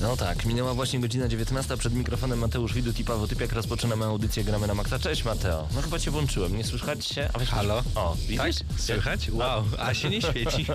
No tak, minęła właśnie godzina 19, przed mikrofonem Mateusz Widut i Paweł Typiak rozpoczynamy audycję Gramy na Maxa. Cześć Mateo. No chyba cię włączyłem, nie słychać się? A weź Halo? O, Tak? widzisz? Słychać? Wow, a się nie świeci.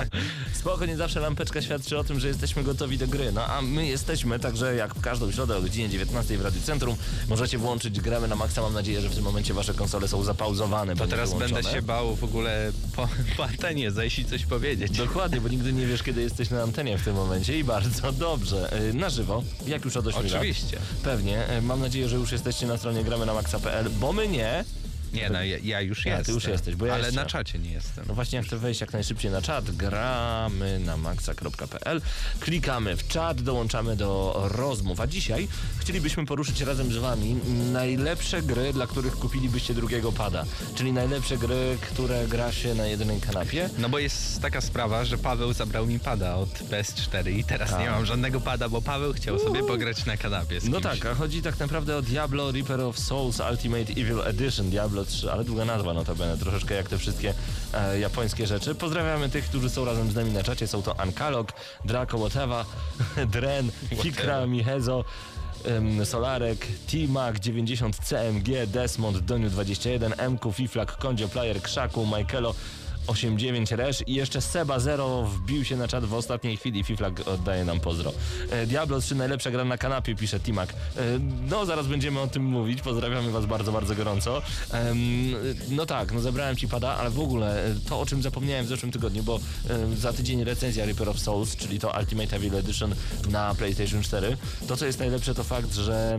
Spoko, nie zawsze lampeczka świadczy o tym, że jesteśmy gotowi do gry. No a my jesteśmy, także jak w każdą środę o godzinie 19 w Radiu Centrum możecie włączyć Gramy na Maxa. Mam nadzieję, że w tym momencie wasze konsole są zapauzowane. To teraz będę się bał w ogóle po, po antenie zejść i coś powiedzieć. Dokładnie, bo nigdy nie wiesz, kiedy jesteś na antenie w tym momencie i bardzo dobrze. Y, Na żywo, jak już od 8 lat. Oczywiście. Pewnie. Y, Mam nadzieję, że już jesteście na stronie gramy na maxa.pl, bo my nie. Nie, no ja, ja już A, ty jestem. już jesteś, bo ja Ale jeszcze. na czacie nie jestem. No właśnie, jak chcę wejść jak najszybciej na czat, gramy na maxa.pl, klikamy w czat, dołączamy do rozmów. A dzisiaj chcielibyśmy poruszyć razem z wami najlepsze gry, dla których kupilibyście drugiego pada. Czyli najlepsze gry, które gra się na jednej kanapie. No bo jest taka sprawa, że Paweł zabrał mi pada od PS4 i teraz nie mam żadnego pada, bo Paweł chciał sobie pograć na kanapie z No tak, a chodzi tak naprawdę o Diablo Reaper of Souls Ultimate Evil Edition, Diablo 3, ale długa nazwa notabene, troszeczkę jak te wszystkie e, japońskie rzeczy. Pozdrawiamy tych, którzy są razem z nami na czacie, są to Ankalog, Draco Whatever, Dren, Fikra, Mihezo, Solarek, T-Mac 90 CMG, Desmond, Doniu 21, MQ, Fiflak, Kondzio, Player, Krzaku, Michaelo, 89 Resz i jeszcze Seba Zero wbił się na czat w ostatniej chwili. Fiflag oddaje nam pozdro. E, Diablo 3 najlepsza gra na kanapie, pisze Timak. E, no, zaraz będziemy o tym mówić. Pozdrawiamy was bardzo, bardzo gorąco. No tak, no zebrałem ci pada, ale w ogóle e, to, o czym zapomniałem w zeszłym tygodniu, bo za tydzień recenzja Reaper of Souls, czyli to Ultimate Evil Edition na PlayStation 4. To, co jest najlepsze, to fakt, że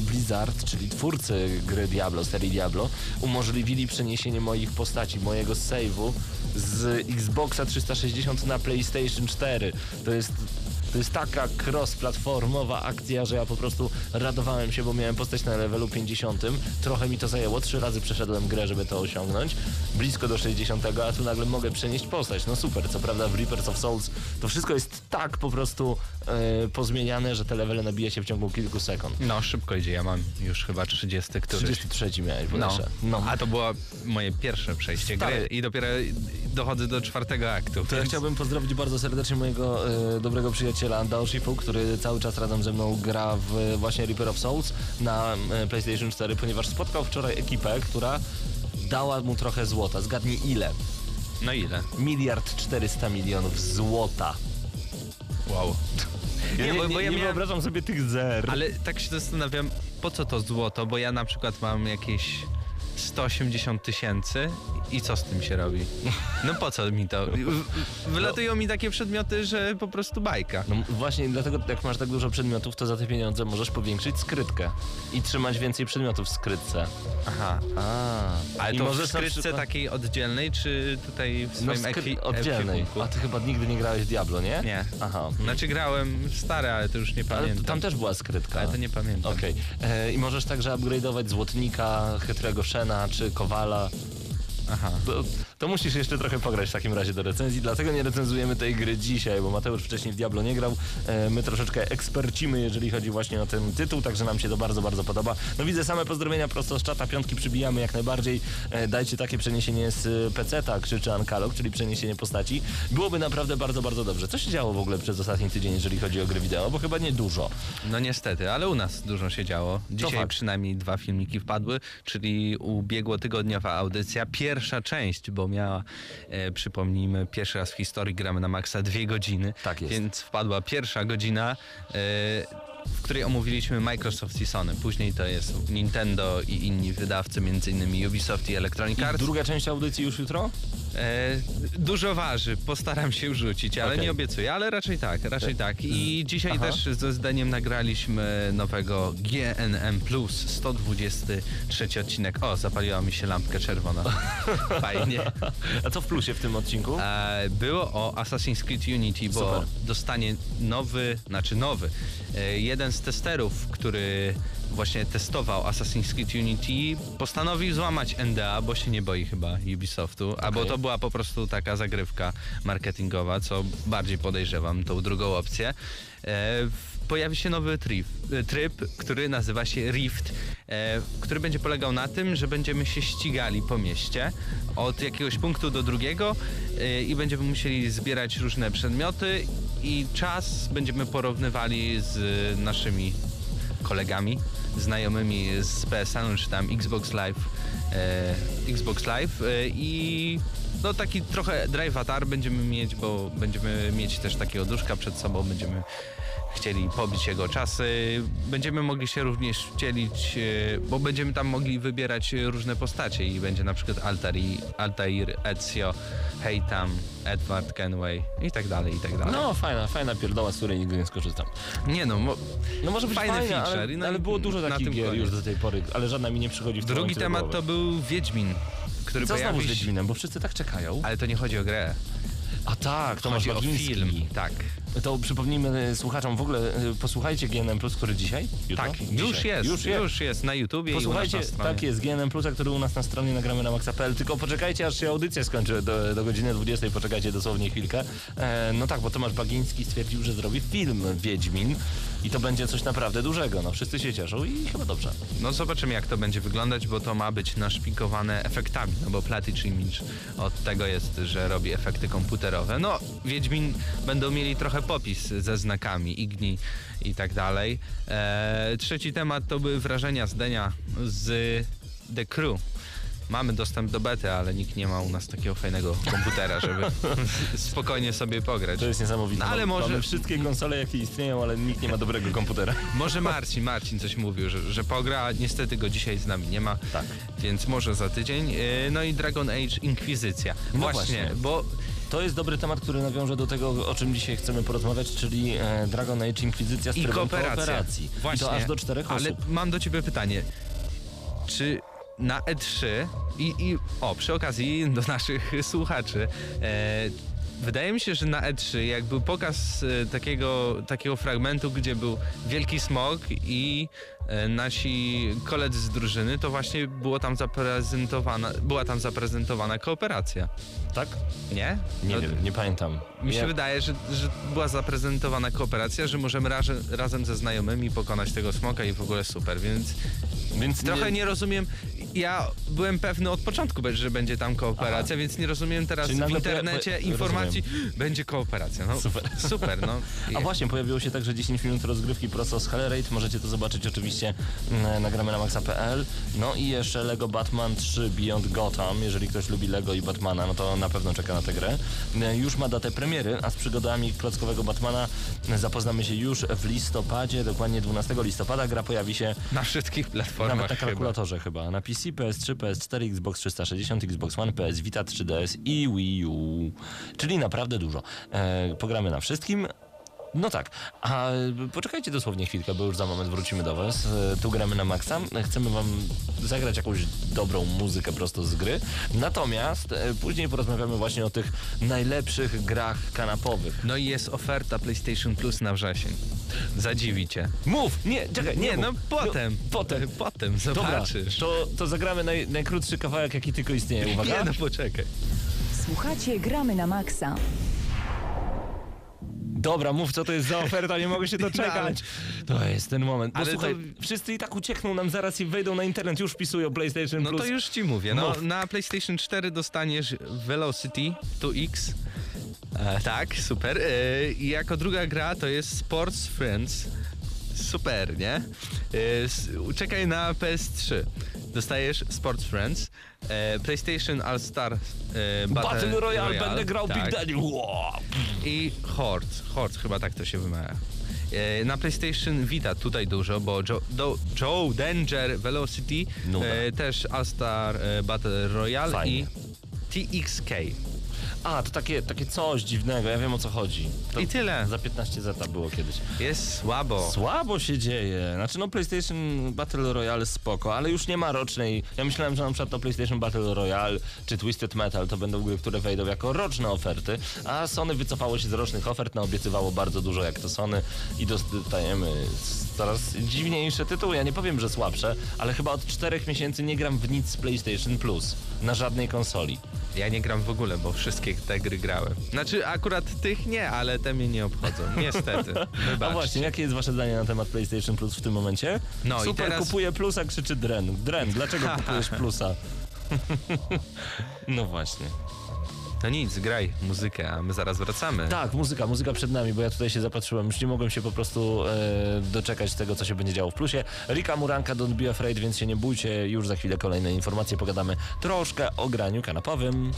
Blizzard, czyli twórcy gry Diablo, serii Diablo, umożliwili przeniesienie moich postaci, mojego save'u z Xboxa 360 na PlayStation 4. To jest to jest taka cross-platformowa akcja, że ja po prostu radowałem się, bo miałem postać na levelu 50. Trochę mi to zajęło, trzy razy przeszedłem grę, żeby to osiągnąć. Blisko do 60, a tu nagle mogę przenieść postać. No super, co prawda w Reapers of Souls to wszystko jest tak po prostu e, pozmieniane, że te levele nabija się w ciągu kilku sekund. No szybko idzie, ja mam już chyba 30 któryś. 33 miałeś, No. bodajże. no. A to było moje pierwsze przejście Stary. gry i dopiero dochodzę do czwartego aktu. To ja więc- chciałbym pozdrowić bardzo serdecznie mojego e, dobrego przyjaciela Daoshifu, który cały czas razem ze mną gra w właśnie Reaper of Souls na e, PlayStation 4, ponieważ spotkał wczoraj ekipę, która dała mu trochę złota. Zgadnij ile? No ile? Miliard 400 milionów złota. Wow. Ja nie, bo- bo ja nie miałem- wyobrażam sobie tych zer. Ale tak się zastanawiam, po co to złoto, bo ja na przykład mam jakieś 180 tysięcy i co z tym się robi? No po co mi to? W- Wylatują mi takie przedmioty, że po prostu bajka. No właśnie dlatego jak masz tak dużo przedmiotów, to za te pieniądze możesz powiększyć skrytkę i trzymać więcej przedmiotów w skrytce. Aha. A, Ale I to w możesz na skrytce przykład- takiej oddzielnej, czy tutaj w No swoim skry- ekwi- oddzielnej. A ty chyba nigdy nie grałeś w Diablo, nie? Nie. Aha. Znaczy grałem stare, ale to już nie Ale pamiętam. tam też była skrytka. Ale to nie pamiętam. Okej. E, I możesz także upgrade'ować złotnika, chytrego Szena czy Kowala. Aha. To, to musisz jeszcze trochę pograć w takim razie do recenzji, dlatego nie recenzujemy tej gry dzisiaj, bo Mateusz wcześniej w Diablo nie grał. E, my troszeczkę ekspercimy, jeżeli chodzi właśnie o ten tytuł, także nam się to bardzo, bardzo podoba. No widzę same pozdrowienia prosto z czata, piątki przybijamy jak najbardziej. E, dajcie takie przeniesienie z PC-ta, krzyczy Ankalog, czyli przeniesienie postaci. Byłoby naprawdę bardzo, bardzo dobrze. Co się działo w ogóle przez ostatni tydzień, jeżeli chodzi o gry wideo? Bo chyba nie dużo. No niestety, ale u nas dużo się działo. Dzisiaj przynajmniej dwa filmiki wpadły, czyli ubiegłotygodniowa audycja, pierwsza część, bo miała, e, przypomnijmy, pierwszy raz w historii gramy na maksa dwie godziny. Tak jest. Więc wpadła pierwsza godzina, e, w której omówiliśmy Microsoft i Sony. Później to jest Nintendo i inni wydawcy, innymi Ubisoft i Electronic Arts. Druga część audycji już jutro? E, dużo waży, postaram się rzucić, ale Okej. nie obiecuję, ale raczej tak, raczej tak. I dzisiaj Aha. też ze zdaniem nagraliśmy nowego GNM Plus 123 odcinek. O, zapaliła mi się lampka czerwona. Fajnie. A co w plusie w tym odcinku? E, było o Assassin's Creed Unity, bo Super. dostanie nowy, znaczy nowy, e, jeden z testerów, który właśnie testował Assassin's Creed Unity, postanowił złamać NDA, bo się nie boi chyba Ubisoftu, albo to była po prostu taka zagrywka marketingowa, co bardziej podejrzewam tą drugą opcję. E, Pojawi się nowy tryb, tryb, który nazywa się Rift, e, który będzie polegał na tym, że będziemy się ścigali po mieście od jakiegoś punktu do drugiego e, i będziemy musieli zbierać różne przedmioty i czas będziemy porównywali z naszymi kolegami, znajomymi z PSN, czy tam Xbox Live, e, Xbox Live e, i no taki trochę drive atar będziemy mieć, bo będziemy mieć też takiego duszka przed sobą, będziemy chcieli pobić jego czasy. Będziemy mogli się również wcielić, e, bo będziemy tam mogli wybierać różne postacie i będzie na przykład Altair, Altair Ezio, Heitam, Edward Kenway i tak dalej, i tak dalej. No, fajna, fajna pierdoła, z której nigdy nie skorzystam. Nie no, mo- No może być Fajny fajna, feature, ale, no ale było dużo takich gier koniec. już do tej pory, ale żadna mi nie przychodzi w Drugi temat to był Wiedźmin, który Co znowu pojawi z się... Wiedźminem, bo wszyscy tak czekają. Ale to nie chodzi o grę. A tak, to chodzi o film. Tak. To przypomnijmy e, słuchaczom w ogóle, e, posłuchajcie GNM Plus, który dzisiaj? Jutro? Tak, Dzisiaj. już jest, Już już jest. jest, na YouTubie Posłuchajcie, i u nas na tak jest, GNM Plus, który u nas na stronie nagramy na maxa.pl, tylko poczekajcie, aż się audycja skończy do, do godziny 20, poczekajcie dosłownie chwilkę. E, no tak, bo Tomasz Bagiński stwierdził, że zrobi film Wiedźmin i to będzie coś naprawdę dużego, no wszyscy się cieszą i chyba dobrze. No zobaczymy jak to będzie wyglądać, bo to ma być naszpikowane efektami, no bo Platic Image od tego jest, że robi efekty komputerowe. No, Wiedźmin będą mieli trochę popis ze znakami, igni i tak dalej. Eee, trzeci temat to były wrażenia z dnia z The Crew. Mamy dostęp do bety, ale nikt nie ma u nas takiego fajnego komputera, żeby spokojnie sobie pograć. To jest niesamowite. No, ale może- Mamy wszystkie konsole, jakie istnieją, ale nikt nie ma dobrego komputera. Może Marcin, Marcin coś mówił, że, że pogra, a niestety go dzisiaj z nami nie ma. Tak. Więc może za tydzień. Yy, No i Dragon Age Inkwizycja. No właśnie, właśnie. bo To jest dobry temat, który nawiąże do tego, o czym dzisiaj chcemy porozmawiać, czyli e, Dragon Age Inkwizycja z i kooperacja. kooperacji. Właśnie. I to aż do czterech Ale osób. mam do ciebie pytanie. Czy na E3 i, i o, przy okazji do naszych słuchaczy. E, Wydaje mi się, że na E3, jak był pokaz e, takiego, takiego fragmentu, gdzie był wielki smog i e, nasi koledzy z drużyny, to właśnie było tam zaprezentowana, była tam zaprezentowana kooperacja. Tak? Nie? Nie wiem, nie pamiętam. Mi się Ja- wydaje, że, że była zaprezentowana kooperacja, że możemy raże, razem ze znajomymi pokonać tego smoka i w ogóle super, więc Więc trochę nie rozumiem. Ja byłem pewny od początku, że będzie tam kooperacja, więc nie rozumiem teraz Czyli w internecie poja- informacji, będzie kooperacja. No, Super. Super, no. A właśnie, pojawiło się także 10 minut rozgrywki prosto z Hellraid. Możecie to zobaczyć oczywiście mm, nagramy na maxa.pl. No i jeszcze Lego Batman 3 Beyond Gotham. Jeżeli ktoś lubi Lego i Batmana, no to na pewno czeka na tę grę. E, Już ma datę premiery, a z przygodami klockowego Batmana zapoznamy się już w listopadzie, dokładnie 12 listopada. Gra pojawi się Na wszystkich platformach nawet na chyba. kalkulatorze chyba. Na PC, PS3, PS4, Xbox 360, Xbox One, PS Vita 3DS i Wii U. Czyli naprawdę dużo. E, pogramy na wszystkim. No tak, a poczekajcie dosłownie chwilkę, bo już za moment wrócimy do Was. E, Tu gramy na maksa. Chcemy Wam zagrać jakąś dobrą muzykę prosto z gry. Natomiast e, później porozmawiamy właśnie o tych najlepszych grach kanapowych. No i jest oferta PlayStation Plus na wrzesień. Zadziwi cię. Mów! Nie, czekaj, nie, Nie, no potem. No, potem. Potem, Dobra, zobaczysz. to, to zagramy naj, najkrótszy kawałek, jaki tylko istnieje. Uwaga. Nie, no poczekaj. Słuchacie Gramy na Maxa. Dobra, mów co to jest za oferta, nie mogę się doczekać. To jest ten moment. Ale słuchaj, to- wszyscy i tak uciekną nam zaraz i wejdą na internet, już wpisują PlayStation No Plus. to już ci mówię. No, Mów. na PlayStation 4 dostaniesz Velocity 2X. E, tak, super. E, I jako druga gra to jest Sports Friends. Super, nie? E, czekaj na PS3. Dostajesz Sports Friends, e, PlayStation All Star e, Battle, Battle Royale, będę grał tak. Big Daddy. Wow. I Horde, Horde chyba tak to się wymawia. E, Na PlayStation Vita tutaj dużo, bo Joe, do, Joe Danger Velocity, e, też All Star e, Battle Royale Fajnie. i TXK. A, to takie, takie coś dziwnego, ja wiem o co chodzi. To I tyle. Za 15 zeta było kiedyś. Jest słabo. Słabo się dzieje. Znaczy no PlayStation Battle Royale spoko, ale już nie ma rocznej. Ja myślałem, że na przykład to PlayStation Battle Royale czy Twisted Metal to będą gry, które wejdą jako roczne oferty, a Sony wycofało się z rocznych ofert, naobiecywało bardzo dużo jak to Sony i dostajemy coraz dziwniejsze tytuły. Ja nie powiem, że słabsze, ale chyba od czterech miesięcy nie gram w nic z PlayStation Plus na żadnej konsoli. Ja nie gram w ogóle, bo wszystkie te gry grałem. Znaczy akurat tych nie, ale te mnie nie obchodzą. Niestety. A właśnie, jakie jest wasze zdanie na temat PlayStation Plus w tym momencie? No i Super, teraz- kupuje plusa, krzyczy Dren. Dren, dlaczego kupujesz plusa? no właśnie. No nic, graj muzykę, a my zaraz wracamy. Tak, muzyka, muzyka przed nami, bo ja tutaj się zapatrzyłem, już nie mogłem się po prostu e, doczekać tego, co się będzie działo w plusie. Rika Muranka, Don't Be Afraid, więc się nie bójcie, już za chwilę kolejne informacje, pogadamy troszkę o graniu kanapowym.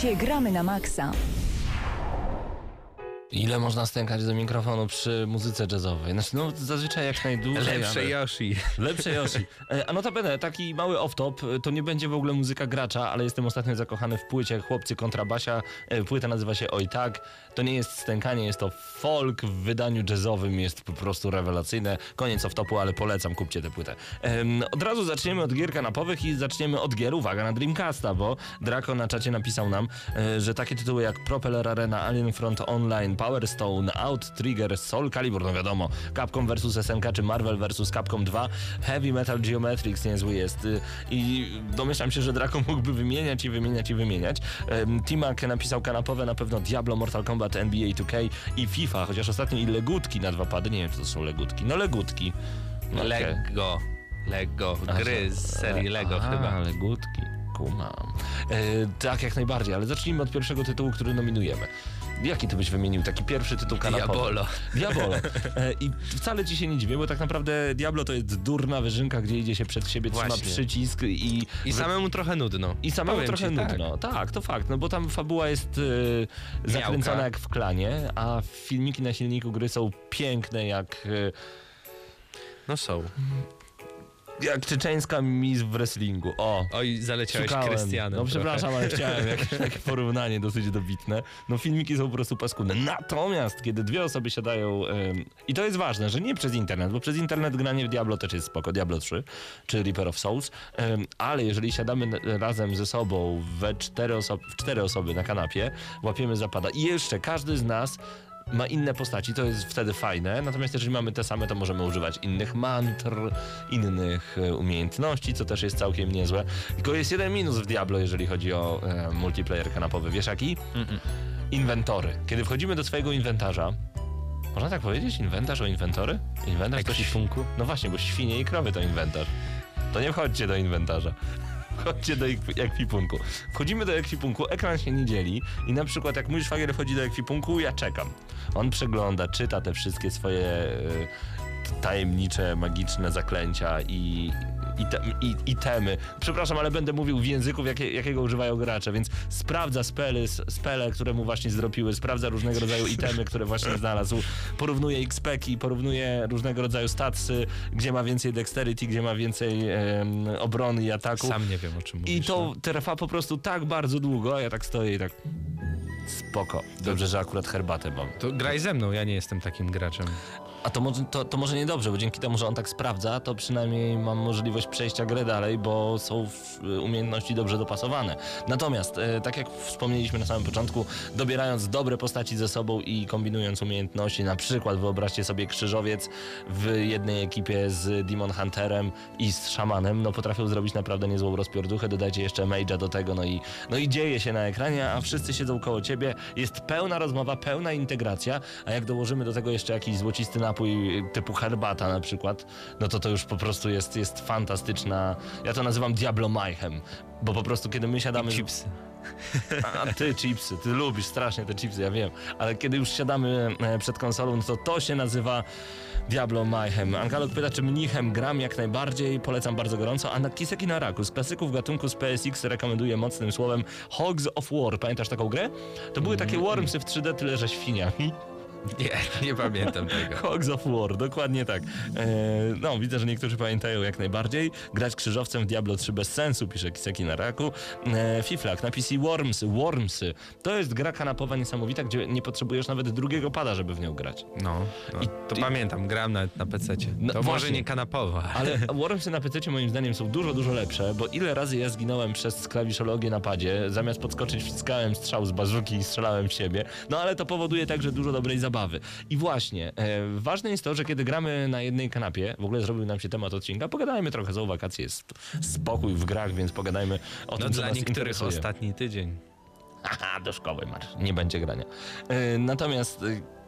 Gramy na Maxa. Ile można stękać do mikrofonu przy muzyce jazzowej? Znaczy, no zazwyczaj jak najdłużej. Lepsze ale- Yoshi. Lepsze Yoshi. E, A notabene, taki mały off-top, e, to nie będzie w ogóle muzyka gracza, ale jestem ostatnio zakochany w płycie Chłopcy kontrabasia. E, Płyta nazywa się Oj Tak. To nie jest stękanie, jest to folk w wydaniu jazzowym, jest po prostu rewelacyjne. Koniec off-topu, ale polecam, kupcie tę płytę. Od razu zaczniemy od gier kanapowych i zaczniemy od gier, uwaga, na Dreamcasta, bo Draco na czacie napisał nam, że takie tytuły jak Propeller Arena, Alien Front Online, Power Stone, Out Trigger, Soul Calibur, no wiadomo, Capcom vs SNK czy Marvel vs Capcom 2, Heavy Metal Geometrics niezły jest y, i domyślam się, że Draco mógłby wymieniać i wymieniać i wymieniać. Timak napisał kanapowe na pewno Diablo, Mortal Kombat, NBA 2K i FIFA, chociaż ostatnio i legutki na dwa pady, nie wiem czy to są legutki, no legutki. No, okej. Lego. Lego. Gry z serii Lego Aha, chyba. legutki, kumam. E, tak, jak najbardziej, ale zacznijmy od pierwszego tytułu, który nominujemy. Jaki ty byś wymienił taki pierwszy tytuł kanapowy? Diabolo. Diabolo. E, I wcale ci się nie dziwię, bo tak naprawdę Diablo to jest durna wyżynka, gdzie idzie się przed siebie, trzyma Właśnie. przycisk i... I samemu trochę nudno. I samemu Powiem trochę ci, tak. nudno. Tak. to fakt, no bo tam fabuła jest e, zakręcona Miałka. jak w klanie, a filmiki na silniku gry są piękne jak... E, No są. Jak czeczeńska miss w wrestlingu. O, Oj, zaleciałeś. Krystianem. No trochę. przepraszam, ale chciałem jakieś takie porównanie dosyć dobitne. No filmiki są po prostu paskudne. Natomiast kiedy dwie osoby siadają em, i to jest ważne, że nie przez internet, bo przez internet granie w Diablo też jest spoko, Diablo 3 czy Reaper of Souls, em, ale jeżeli siadamy razem ze sobą we cztery, oso- w cztery osoby na kanapie, łapiemy zapada i jeszcze każdy z nas ma inne postaci, to jest wtedy fajne. Natomiast jeżeli mamy te same, to możemy używać innych mantr, innych e, umiejętności, co też jest całkiem niezłe. Tylko jest jeden minus w Diablo, jeżeli chodzi o e, multiplayer kanapowy. Wiesz jaki? Inwentory. Kiedy wchodzimy do swojego inwentarza, można tak powiedzieć? Inwentarz o inwentory? Inwentarz to Ekwipunku? No właśnie, bo świnie i krowy to inwentarz. To nie wchodźcie do inwentarza. Wchodźcie do ekwi- ekwipunku. Wchodzimy do ekwipunku, ekran się nie dzieli i na przykład jak mój szwagier wchodzi do ekwipunku, ja czekam. On przegląda, czyta te wszystkie swoje e, tajemnicze, magiczne zaklęcia i, i, te, i, i temy. Przepraszam, ale będę mówił w języku, jakie, jakiego używają gracze, więc sprawdza spely, s- spele, które mu właśnie zdropiły, sprawdza różnego rodzaju itemy, które właśnie znalazł, porównuje XP-ki, porównuje różnego rodzaju statsy, gdzie ma więcej dexterity, gdzie ma więcej em, obrony i ataku. Sam nie wiem o czym mówisz. I to no. trwa po prostu tak bardzo długo, a ja tak stoję i tak... Spoko. Dobrze, że akurat herbatę mam. To graj ze mną, ja nie jestem takim graczem. A to może, to, to może niedobrze, bo dzięki temu, że on tak sprawdza, to przynajmniej mam możliwość przejścia grę dalej, bo są y, umiejętności dobrze dopasowane. Natomiast, e, tak jak wspomnieliśmy na samym początku, dobierając dobre postaci ze sobą i kombinując umiejętności, na przykład wyobraźcie sobie krzyżowiec w jednej ekipie z Demon Hunterem i z szamanem, no potrafią zrobić naprawdę niezłą rozpiorduchę, dodajcie jeszcze Mage'a do tego, no i, no i dzieje się na ekranie, a wszyscy siedzą koło ciebie, jest pełna rozmowa, pełna integracja, a jak dołożymy do tego jeszcze jakiś złocisty napój typu herbata na przykład, no to to już po prostu jest, jest fantastyczna, ja to nazywam Diablo Mayhem, bo po prostu kiedy my siadamy... Chipsy. A ty chipsy, ty lubisz strasznie te chipsy, ja wiem. Ale kiedy już siadamy e, przed konsolą, no to to się nazywa Diablo Mayhem. Ankalog pyta, czy mnichem gram jak najbardziej, polecam bardzo gorąco. A na Kiseki na Raku z klasyków gatunku z PSX rekomenduję mocnym słowem Hogs of War. Pamiętasz taką grę? To były takie Wormsy w 3D, tyle że świniami. Nie, nie pamiętam tego. Hogs of War, dokładnie tak. E, no, widzę, że niektórzy pamiętają jak najbardziej. Grać krzyżowcem w Diablo 3 bez sensu, pisze Kiseki na raku. E, Fiflak na PC Wormsy. To jest gra kanapowa niesamowita, gdzie nie potrzebujesz nawet drugiego pada, żeby w nią grać. No, no I to ty- pamiętam, gram nawet na PC. No To może nie kanapowo. Ale Wormsy na PC moim zdaniem są dużo, dużo lepsze, bo ile razy ja zginąłem przez klawiszologię na padzie, zamiast podskoczyć wciskałem strzał z bazuki i strzelałem w siebie. No ale to powoduje także dużo dobrej zabawy. I właśnie, e, ważne jest to, że kiedy gramy na jednej kanapie, w ogóle zrobił nam się temat odcinka, pogadajmy trochę, są wakacje, jest spokój w grach, więc pogadajmy o No tym, co dla nas niektórych interesuje. ostatni tydzień. Haha, do szkoły marsz, nie będzie grania. E, natomiast... e,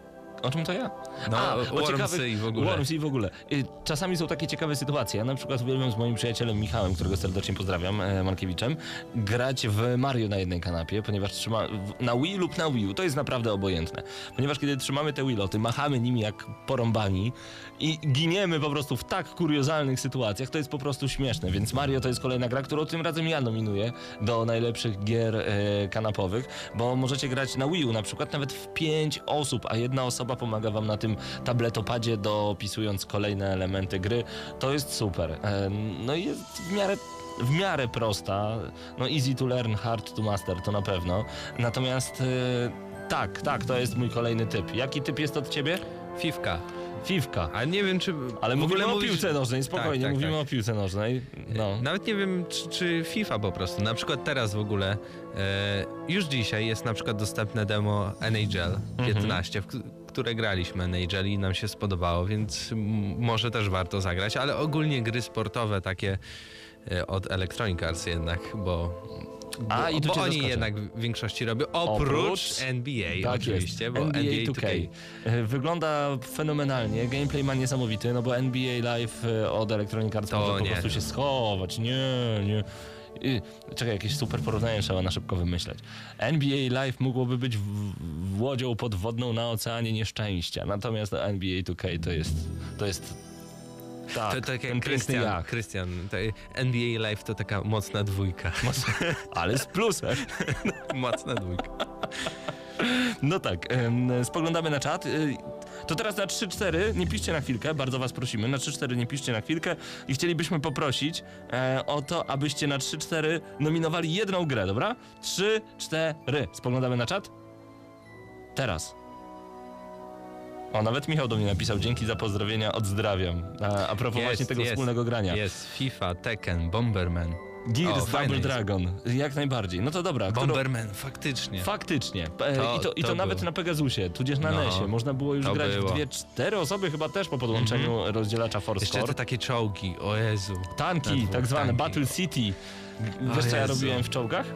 O czym to ja? No, o Wormsy i w ogóle. Wormsy i w ogóle. Y, Czasami są takie ciekawe sytuacje. Ja na przykład uwielbiam z moim przyjacielem Michałem, którego serdecznie pozdrawiam, e, Mankiewiczem, grać w Mario na jednej kanapie, ponieważ trzyma na Wii lub na Wii U. To jest naprawdę obojętne. Ponieważ kiedy trzymamy te Wiloty, machamy nimi jak porąbani i giniemy po prostu w tak kuriozalnych sytuacjach, to jest po prostu śmieszne. Więc Mario to jest kolejna gra, którą tym razem ja nominuję do najlepszych gier e, kanapowych, bo możecie grać na Wii U na przykład nawet w pięć osób, a jedna osoba pomaga wam na tym tabletopadzie dopisując kolejne elementy gry. To jest super. E, no i jest w miarę w miarę prosta. No easy to learn, hard to master, to na pewno. Natomiast e, tak, tak, to jest mój kolejny typ. Jaki typ jest od ciebie? Fifka. Fifka. A nie wiem, czy. Ale w mówimy o mówisz- piłce nożnej, spokojnie, Tak, tak, mówimy tak. o piłce nożnej. No. Nawet nie wiem, czy, czy FIFA po prostu. Na przykład teraz w ogóle, e, już dzisiaj jest na przykład dostępne demo NHL 15, w k- które graliśmy NHL i nam się spodobało, więc może też warto zagrać, ale ogólnie gry sportowe takie e, od Electronic Arts jednak, bo, A, bo, i tu bo cię oni zaskoczę. jednak w większości robią, oprócz, Oprócz- NBA Tak oczywiście, jest. bo NBA, NBA 2K. 2K. E, Wygląda fenomenalnie, gameplay ma niesamowity, no bo NBA Live e, od Electronic Arts To może po nie. prostu się schować, nie, nie. I, czekaj, jakieś super porównanie trzeba na szybko wymyśleć. NBA Live mogłoby być w, w łodzią podwodną na oceanie nieszczęścia, natomiast NBA 2K to jest, to jest tak, To tak jak Krystian. Krystian, NBA Live to taka mocna dwójka. ale z plusem. mocna dwójka. No tak, spoglądamy na czat. y, To teraz na 3-4 nie piszcie na chwilkę, bardzo was prosimy, na 3-4 nie piszcie na chwilkę i chcielibyśmy poprosić e, o to, abyście na 3-4 nominowali jedną grę, dobra? 3-4. Spoglądamy na czat? Teraz. O, nawet Michał do mnie napisał, dzięki za pozdrowienia, odzdrawiam. A, a propos właśnie tego wspólnego grania. Jest FIFA, Tekken, Bomberman. Gears O, Double fajny jest. Dragon, jak najbardziej. No to dobra, którą... Bomberman, faktycznie. Faktycznie. E, To- I to, i to, to nawet był. na Pegasusie, tudzież na No, NESie. Można było już grać było. w dwie, cztery osoby chyba też po podłączeniu rozdzielacza Jeszcze te takie czołgi, o Jezu. Tanki, tak zwane. Battle City. Wiesz co ja robiłem w czołgach?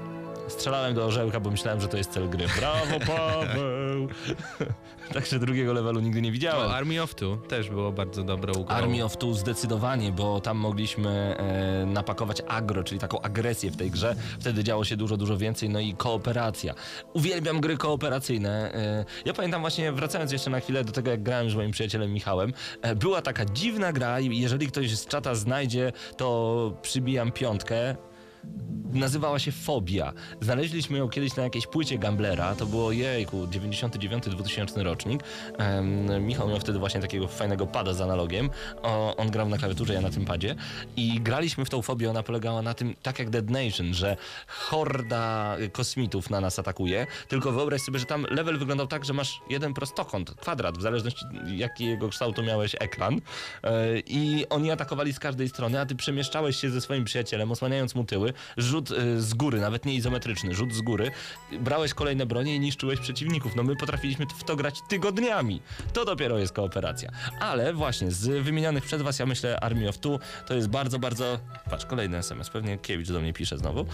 Strzelałem do orzełka, bo myślałem, że to jest cel gry. Brawo, Paweł! Także drugiego levelu nigdy nie widziałem. O, Army of Two też było bardzo dobre ugrą. Army of Two zdecydowanie, bo tam mogliśmy e, napakować agro, czyli taką agresję w tej grze. Wtedy działo się dużo, dużo więcej, no i kooperacja. Uwielbiam gry kooperacyjne. E, ja pamiętam właśnie, wracając jeszcze na chwilę do tego, jak grałem z moim przyjacielem Michałem, e, była taka dziwna gra i jeżeli ktoś z czata znajdzie, to przybijam piątkę. Nazywała się Fobia. Znaleźliśmy ją kiedyś na jakiejś płycie Gamblera. To było jejku, 99-2000 rocznik. Em, Michał miał wtedy właśnie takiego fajnego pada z analogiem. O, on grał na klawiaturze, ja na tym padzie. I graliśmy w tą fobię. Ona polegała na tym, tak jak Dead Nation, że horda kosmitów na nas atakuje. Tylko wyobraź sobie, że tam level wyglądał tak, że masz jeden prostokąt, kwadrat, w zależności jakiego kształtu miałeś ekran. E, I oni atakowali z każdej strony, a ty przemieszczałeś się ze swoim przyjacielem, osłaniając mu tyły. Rzut e, z góry, nawet nie izometryczny, rzut z góry. Brałeś kolejne bronie i niszczyłeś przeciwników. No my potrafiliśmy w to grać tygodniami. To dopiero jest kooperacja. Ale właśnie, z wymienionych przez was, ja myślę Army of Two, to jest bardzo, bardzo... Patrz, kolejny SMS, pewnie Kiewicz do mnie pisze znowu.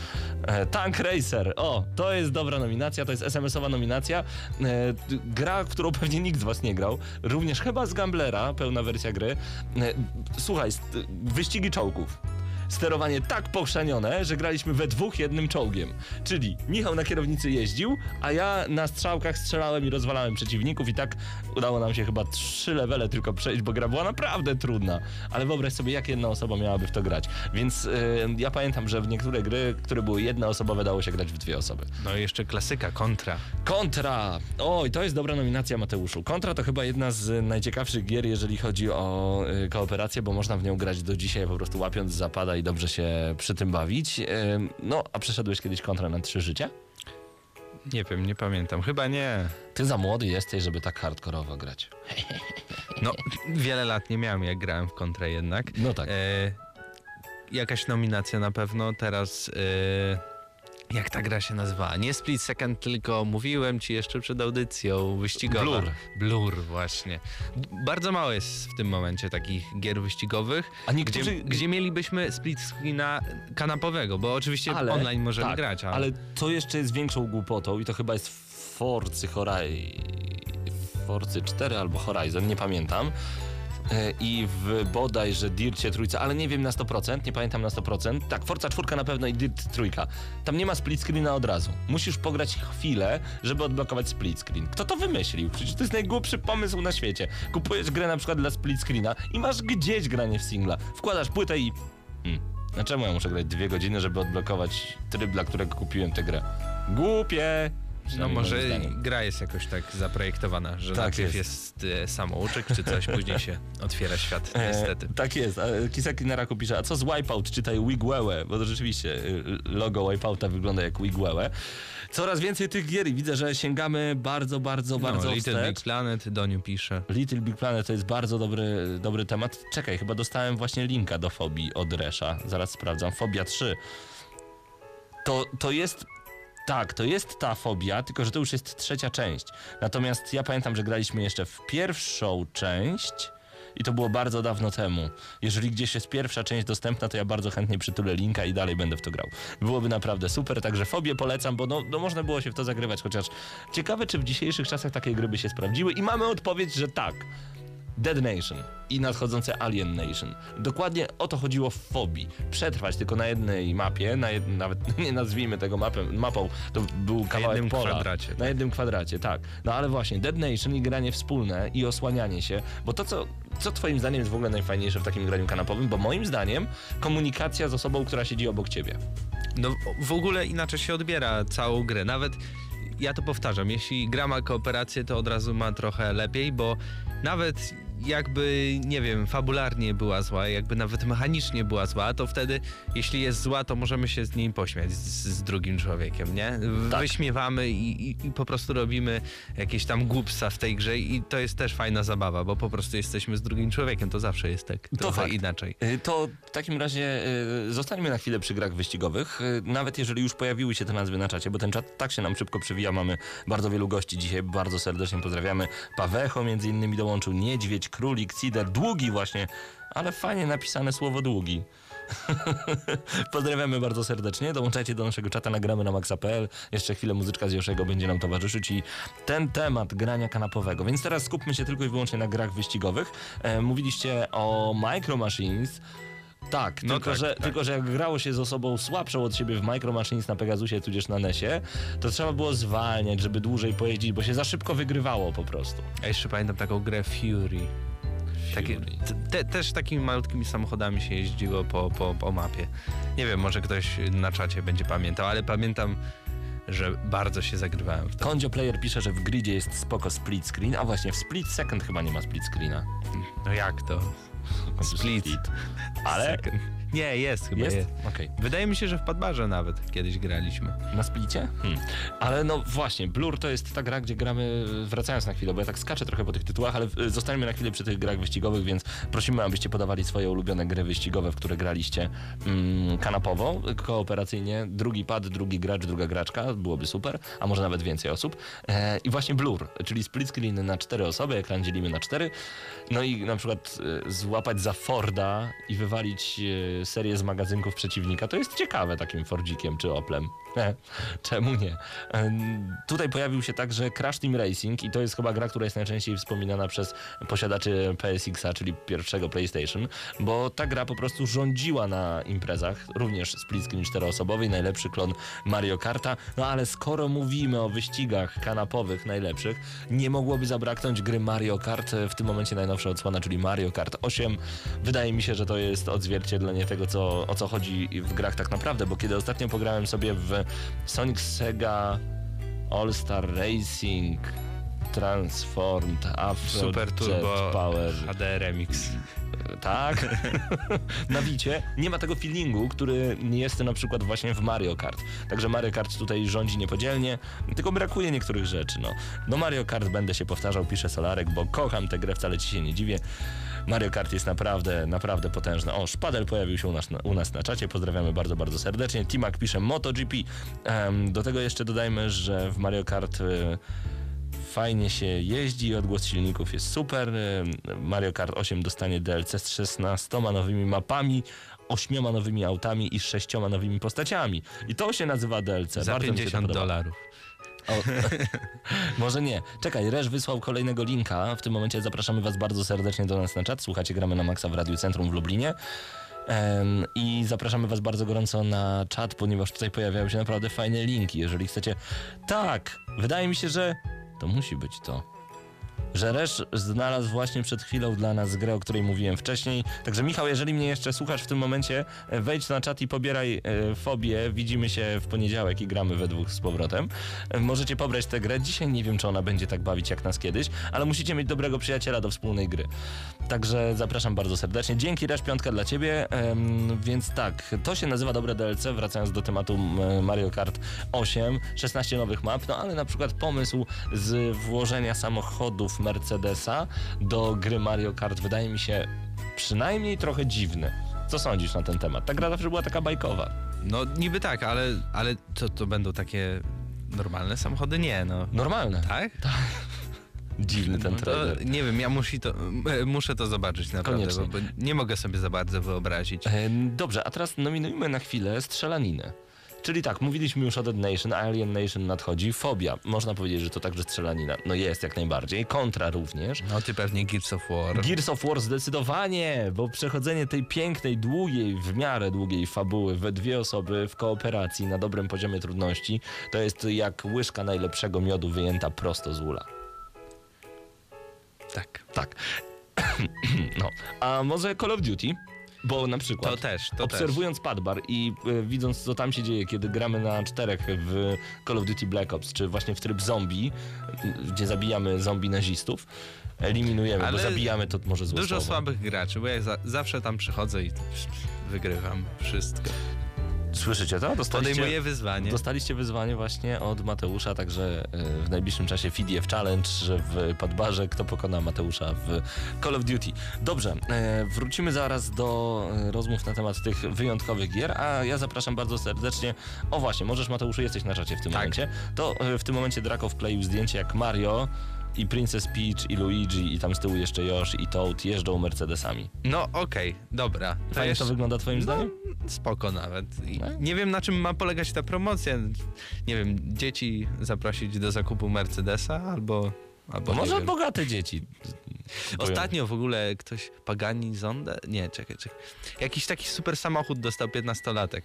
E, Tank Racer, o, to jest dobra nominacja, to jest SMS-owa nominacja. E, gra, którą pewnie nikt z was nie grał. Również chyba z Gamblera, pełna wersja gry. E, słuchaj, wyścigi czołgów sterowanie tak pochrzanione, że graliśmy we dwóch jednym czołgiem. Czyli Michał na kierownicy jeździł, a ja na strzałkach strzelałem i rozwalałem przeciwników i tak udało nam się chyba trzy levele tylko przejść, bo gra była naprawdę trudna. Ale wyobraź sobie, jak jedna osoba miałaby w to grać. Więc yy, ja pamiętam, że w niektóre gry, które były jednoosobowe, dało się grać w dwie osoby. No i jeszcze klasyka, kontra. Kontra! Oj, to jest dobra nominacja, Mateuszu. Kontra to chyba jedna z najciekawszych gier, jeżeli chodzi o y, kooperację, bo można w nią grać do dzisiaj, po prostu łapiąc zapada i dobrze się przy tym bawić. No, a przeszedłeś kiedyś kontra na trzy życia? Nie wiem, nie pamiętam. Chyba nie. Ty za młody jesteś, żeby tak hardkorowo grać. No, wiele lat nie miałem, jak grałem w kontrę jednak. No tak. E, jakaś nominacja na pewno. Teraz e, jak ta gra się nazywa? Nie Split Second, tylko mówiłem ci jeszcze przed audycją wyścigowa. Blur. Blur, właśnie. Bardzo mało jest w tym momencie takich gier wyścigowych, A niektórzy... gdzie, gdzie mielibyśmy split screena kanapowego, bo oczywiście ale, online możemy tak, grać, ale... Ale to jeszcze jest większą głupotą i to chyba jest w Forcy Horizon. Forcy 4 albo Horizon, nie pamiętam. E, I w bodajże Dircie trójce, ale nie wiem na 100%, nie pamiętam na 100%. Tak, Forza czwórka na pewno i Dirt trójka. Tam nie ma split screena od razu. Musisz pograć chwilę, żeby odblokować split screen. Kto to wymyślił? Przecież to jest najgłupszy pomysł na świecie. Kupujesz grę na przykład dla split screena i masz gdzieś granie w singla. Wkładasz płytę i... Hmm. A czemu ja muszę grać dwie godziny, żeby odblokować tryb, dla którego kupiłem tę grę? Głupie! No może gra jest jakoś tak zaprojektowana, że Tak najpierw jest. jest, e, samouczek czy coś, później się otwiera świat, E, niestety. tak jest. A Kiseki na raku pisze, a co z Wipeout? Czytaj Wigwełe, bo to rzeczywiście y, logo Wipeouta wygląda jak Wigwełe. Coraz więcej tych gier i widzę, że sięgamy bardzo, bardzo, bardzo no, Little wstecz. Big Planet, Doniu pisze. Little Big Planet to jest bardzo dobry, dobry temat. Czekaj, chyba dostałem właśnie linka do Fobii od Resza. Zaraz sprawdzam. Fobia 3. To, to jest... Tak, to jest ta fobia, tylko że to już jest trzecia część. Natomiast ja pamiętam, że graliśmy jeszcze w pierwszą część i to było bardzo dawno temu. Jeżeli gdzieś jest pierwsza część dostępna, to ja bardzo chętnie przytulę linka i dalej będę w to grał. Byłoby naprawdę super, także fobię polecam, bo no, no można było się w to zagrywać, chociaż ciekawe, czy w dzisiejszych czasach takie gry by się sprawdziły i mamy odpowiedź, że tak. Dead Nation i nadchodzące Alien Nation. Dokładnie o to chodziło w fobii. Przetrwać tylko na jednej mapie, na jed... nawet nie nazwijmy tego mapem, mapą, to był kawałek jednym pola. kwadracie, Na tak. jednym kwadracie, tak. No ale właśnie, Dead Nation i granie wspólne i osłanianie się, bo to co, co twoim zdaniem jest w ogóle najfajniejsze w takim graniu kanapowym? Bo moim zdaniem komunikacja z osobą, która siedzi obok ciebie. No w ogóle inaczej się odbiera całą grę. Nawet ja to powtarzam, jeśli gra ma kooperację, to od razu ma trochę lepiej, bo nawet jakby, nie wiem, fabularnie była zła, jakby nawet mechanicznie była zła, to wtedy, jeśli jest zła, to możemy się z niej pośmiać z, z drugim człowiekiem, nie? Tak. Wyśmiewamy i, i, i po prostu robimy jakieś tam głupstwa w tej grze i to jest też fajna zabawa, bo po prostu jesteśmy z drugim człowiekiem, to zawsze jest tak trochę fakt. inaczej. Y, To w takim razie y, zostańmy na chwilę przy grach wyścigowych. Y, Nawet jeżeli już pojawiły się te nazwy na czacie, bo ten czat tak się nam szybko przewija. Mamy bardzo wielu gości dzisiaj. Bardzo serdecznie pozdrawiamy. Pawecho między innymi dołączył, Niedźwiedź, Królik, Cider, Długi właśnie, ale fajnie napisane słowo Długi. Pozdrawiamy bardzo serdecznie. Dołączajcie do naszego czata, nagramy na maxa.pl. Jeszcze chwilę muzyczka z Joszego będzie nam towarzyszyć i ten temat grania kanapowego. Więc teraz skupmy się tylko i wyłącznie na grach wyścigowych. E, mówiliście o Micro Machines. Tak, No tylko, tak, że, tak. tylko że jak grało się z osobą słabszą od siebie w Micro Machines na Pegasusie tudzież na Nesie, to trzeba było zwalniać, żeby dłużej pojeździć, bo się za szybko wygrywało po prostu. Ja jeszcze pamiętam taką grę Fury. Takie, te, też takimi malutkimi samochodami się jeździło po, po, po mapie. Nie wiem, może ktoś na czacie będzie pamiętał, ale pamiętam, że bardzo się zagrywałem w to. Kondzio Player pisze, że w gridzie jest spoko split screen, a właśnie w split second chyba nie ma split screena. No jak to? Split. Ale Second. Nie, jest chyba. jest? Jest. Okej. Wydaje mi się, że w Padbarze nawet kiedyś graliśmy. Na splicie? Hmm. Ale no właśnie, Blur to jest ta gra, gdzie gramy, wracając na chwilę, bo ja tak skaczę trochę po tych tytułach, ale zostańmy na chwilę przy tych grach wyścigowych, więc prosimy, abyście podawali swoje ulubione gry wyścigowe, w które graliście mm, kanapowo, kooperacyjnie, drugi pad, drugi gracz, druga graczka, byłoby super, a może nawet więcej osób. E, I właśnie Blur, czyli split screen na cztery osoby, ekran dzielimy na cztery, no i na przykład e, złapać za Forda i wywalić e, serię z magazynków przeciwnika, to jest ciekawe takim Fordzikiem czy Oplem. Czemu nie? Tutaj pojawił się także Crash Team Racing i to jest chyba gra, która jest najczęściej wspominana przez posiadaczy PSX-a, czyli pierwszego PlayStation, bo ta gra po prostu rządziła na imprezach, również split screen czteroosobowy, najlepszy klon Mario Karta, no ale skoro mówimy o wyścigach kanapowych najlepszych, nie mogłoby zabraknąć gry Mario Kart, e, w tym momencie najnowsza odsłona, czyli Mario Kart 8. Wydaje mi się, że to jest odzwierciedlenie tego, co, o co chodzi w grach tak naprawdę, bo kiedy ostatnio pograłem sobie w Sonic Sega All Star Racing Transformed Afro Super Jet Turbo Power HD Remix. tak. na Wicie nie ma tego feelingu, który jest na przykład właśnie w Mario Kart. Także Mario Kart tutaj rządzi niepodzielnie, tylko brakuje niektórych rzeczy. No, no Mario Kart będę się powtarzał, pisze Solarek, bo kocham tę grę, wcale ci się nie dziwię. Mario Kart jest naprawdę, naprawdę potężny. O, Szpadel pojawił się u nas, na, u nas na czacie, pozdrawiamy bardzo, bardzo serdecznie. Timak pisze MotoGP. Do tego jeszcze dodajmy, że w Mario Kart... y, Fajnie się jeździ, odgłos silników jest super. Ym, Mario Kart 8 dostanie DLC z 16 nowymi mapami, 8 nowymi autami i 6 nowymi postaciami. I to się nazywa DLC. Za Bardzo mi się to 50 podoba. dolarów. Może nie. Czekaj, Resz wysłał kolejnego linka. W tym momencie zapraszamy Was bardzo serdecznie do nas na czat. Słuchacie, gramy na Maxa w Radiu Centrum w Lublinie. I zapraszamy Was bardzo gorąco na czat, ponieważ tutaj pojawiają się naprawdę fajne linki. Jeżeli chcecie. Tak, wydaje mi się, że to musi być to. Że Resz znalazł właśnie przed chwilą dla nas grę, o której mówiłem wcześniej. Także Michał, jeżeli mnie jeszcze słuchasz w tym momencie, e, wejdź na czat i pobieraj e, fobię. Widzimy się w poniedziałek i gramy we dwóch z powrotem. E, możecie pobrać tę grę. Dzisiaj nie wiem, czy ona będzie tak bawić jak nas kiedyś, ale musicie mieć dobrego przyjaciela do wspólnej gry. Także zapraszam bardzo serdecznie. Dzięki Resz, piątka dla ciebie. Więc tak, to się nazywa dobre DLC, wracając do tematu Mario Kart 8, 16 nowych map, no ale na przykład pomysł z włożenia samochodów Mercedesa do gry Mario Kart wydaje mi się przynajmniej trochę dziwny. Co sądzisz na ten temat? Ta gra zawsze była taka bajkowa. No niby tak, ale, ale to, to będą takie normalne samochody? Nie, no. Normalne. Tak? Dziwny ten No to, trailer. nie wiem, ja musi to, muszę to zobaczyć naprawdę, Koniecznie. bo, bo nie mogę sobie za bardzo wyobrazić. E, Dobrze, a teraz nominujmy na chwilę strzelaninę. Czyli tak, mówiliśmy już o Dead Nation, Alien Nation nadchodzi, Fobia. Można powiedzieć, że to także strzelanina. No jest jak najbardziej. Kontra również. No ty pewnie Gears of War. Gears of War zdecydowanie, bo przechodzenie tej pięknej, długiej, w miarę długiej fabuły we dwie osoby w kooperacji na dobrym poziomie trudności, to jest jak łyżka najlepszego miodu wyjęta prosto z ula. tak. Tak. no, a może Call of Duty? Bo na przykład To też, to obserwując Padbar i y, widząc co tam się dzieje, kiedy gramy na czterech w Call of Duty Black Ops, czy właśnie w tryb zombie, gdzie zabijamy zombie nazistów, eliminujemy, Ale bo zabijamy to może złe Dużo słabych graczy, bo ja za, zawsze tam przychodzę i wygrywam wszystko. Słyszycie to? Dostaliście, Podejmuję wyzwanie. dostaliście wyzwanie właśnie od Mateusza, także y, w najbliższym czasie FIDF Challenge w Padbarze, kto pokona Mateusza w Call of Duty. Dobrze, e, wrócimy zaraz do e, rozmów na temat tych wyjątkowych gier, a ja zapraszam bardzo serdecznie. O właśnie, możesz Mateuszu, jesteś na czacie w tym Tak. momencie. To e, w tym momencie Draco wkleił zdjęcie jak Mario i Princess Peach i Luigi i tam z tyłu jeszcze Yoshi i Toad jeżdżą Mercedesami. No okej, dobra. To Fajnie jeszcze- to wygląda twoim no, zdaniem? Spoko nawet. I No. nie wiem na czym ma polegać ta promocja. Nie wiem, dzieci zaprosić do zakupu Mercedesa albo... albo Bo nie może wiem. bogate dzieci. Ostatnio w ogóle ktoś Pagani Zonda? Nie, czekaj, czekaj. Jakiś taki super samochód dostał 15-latek.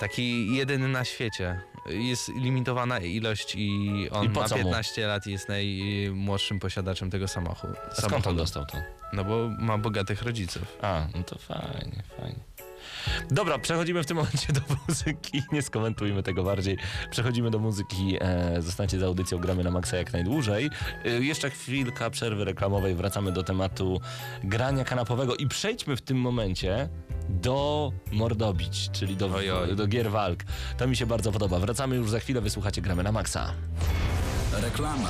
Taki jedyny na świecie. Jest limitowana ilość i on I ma co mu? 15 lat i jest najmłodszym posiadaczem tego samochodu. Skąd on dostał to? No bo ma bogatych rodziców. A, no to fajnie, fajnie. Dobra, przechodzimy w tym momencie do muzyki. Nie skomentujmy tego bardziej. Przechodzimy do muzyki. E, zostańcie za audycją, gramy na maksa jak najdłużej. E, jeszcze chwilka przerwy reklamowej. Wracamy do tematu grania kanapowego i przejdźmy w tym momencie do mordobić, czyli do, Oj, oj. do gier walk. To mi się bardzo podoba. Wracamy już za chwilę, wysłuchacie gramy na maksa. Reklama.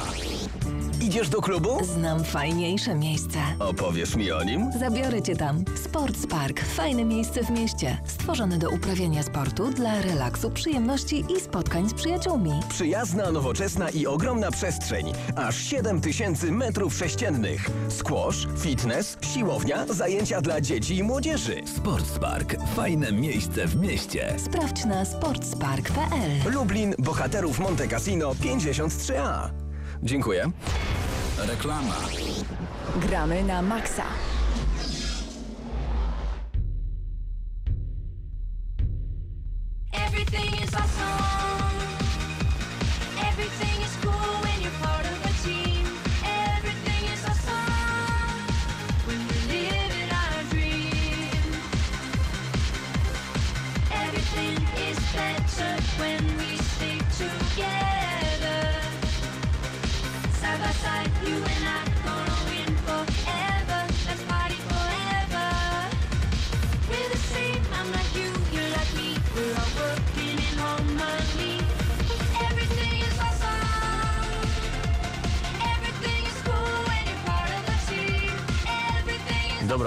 Idziesz do klubu? Znam fajniejsze miejsce. Opowiesz mi o nim? Zabiorę cię tam. Sports Park. Fajne miejsce w mieście. Stworzone do uprawiania sportu dla relaksu, przyjemności i spotkań z przyjaciółmi. Przyjazna, nowoczesna i ogromna przestrzeń. Aż 7 tysięcy metrów sześciennych. Squash, fitness, siłownia, zajęcia dla dzieci i młodzieży. Sportspark. Fajne miejsce w mieście. Sprawdź na sportspark.pl. Lublin, Bohaterów Monte Cassino 53A. Dziękuję. Reklama. Gramy na maksa. Everything is awesome.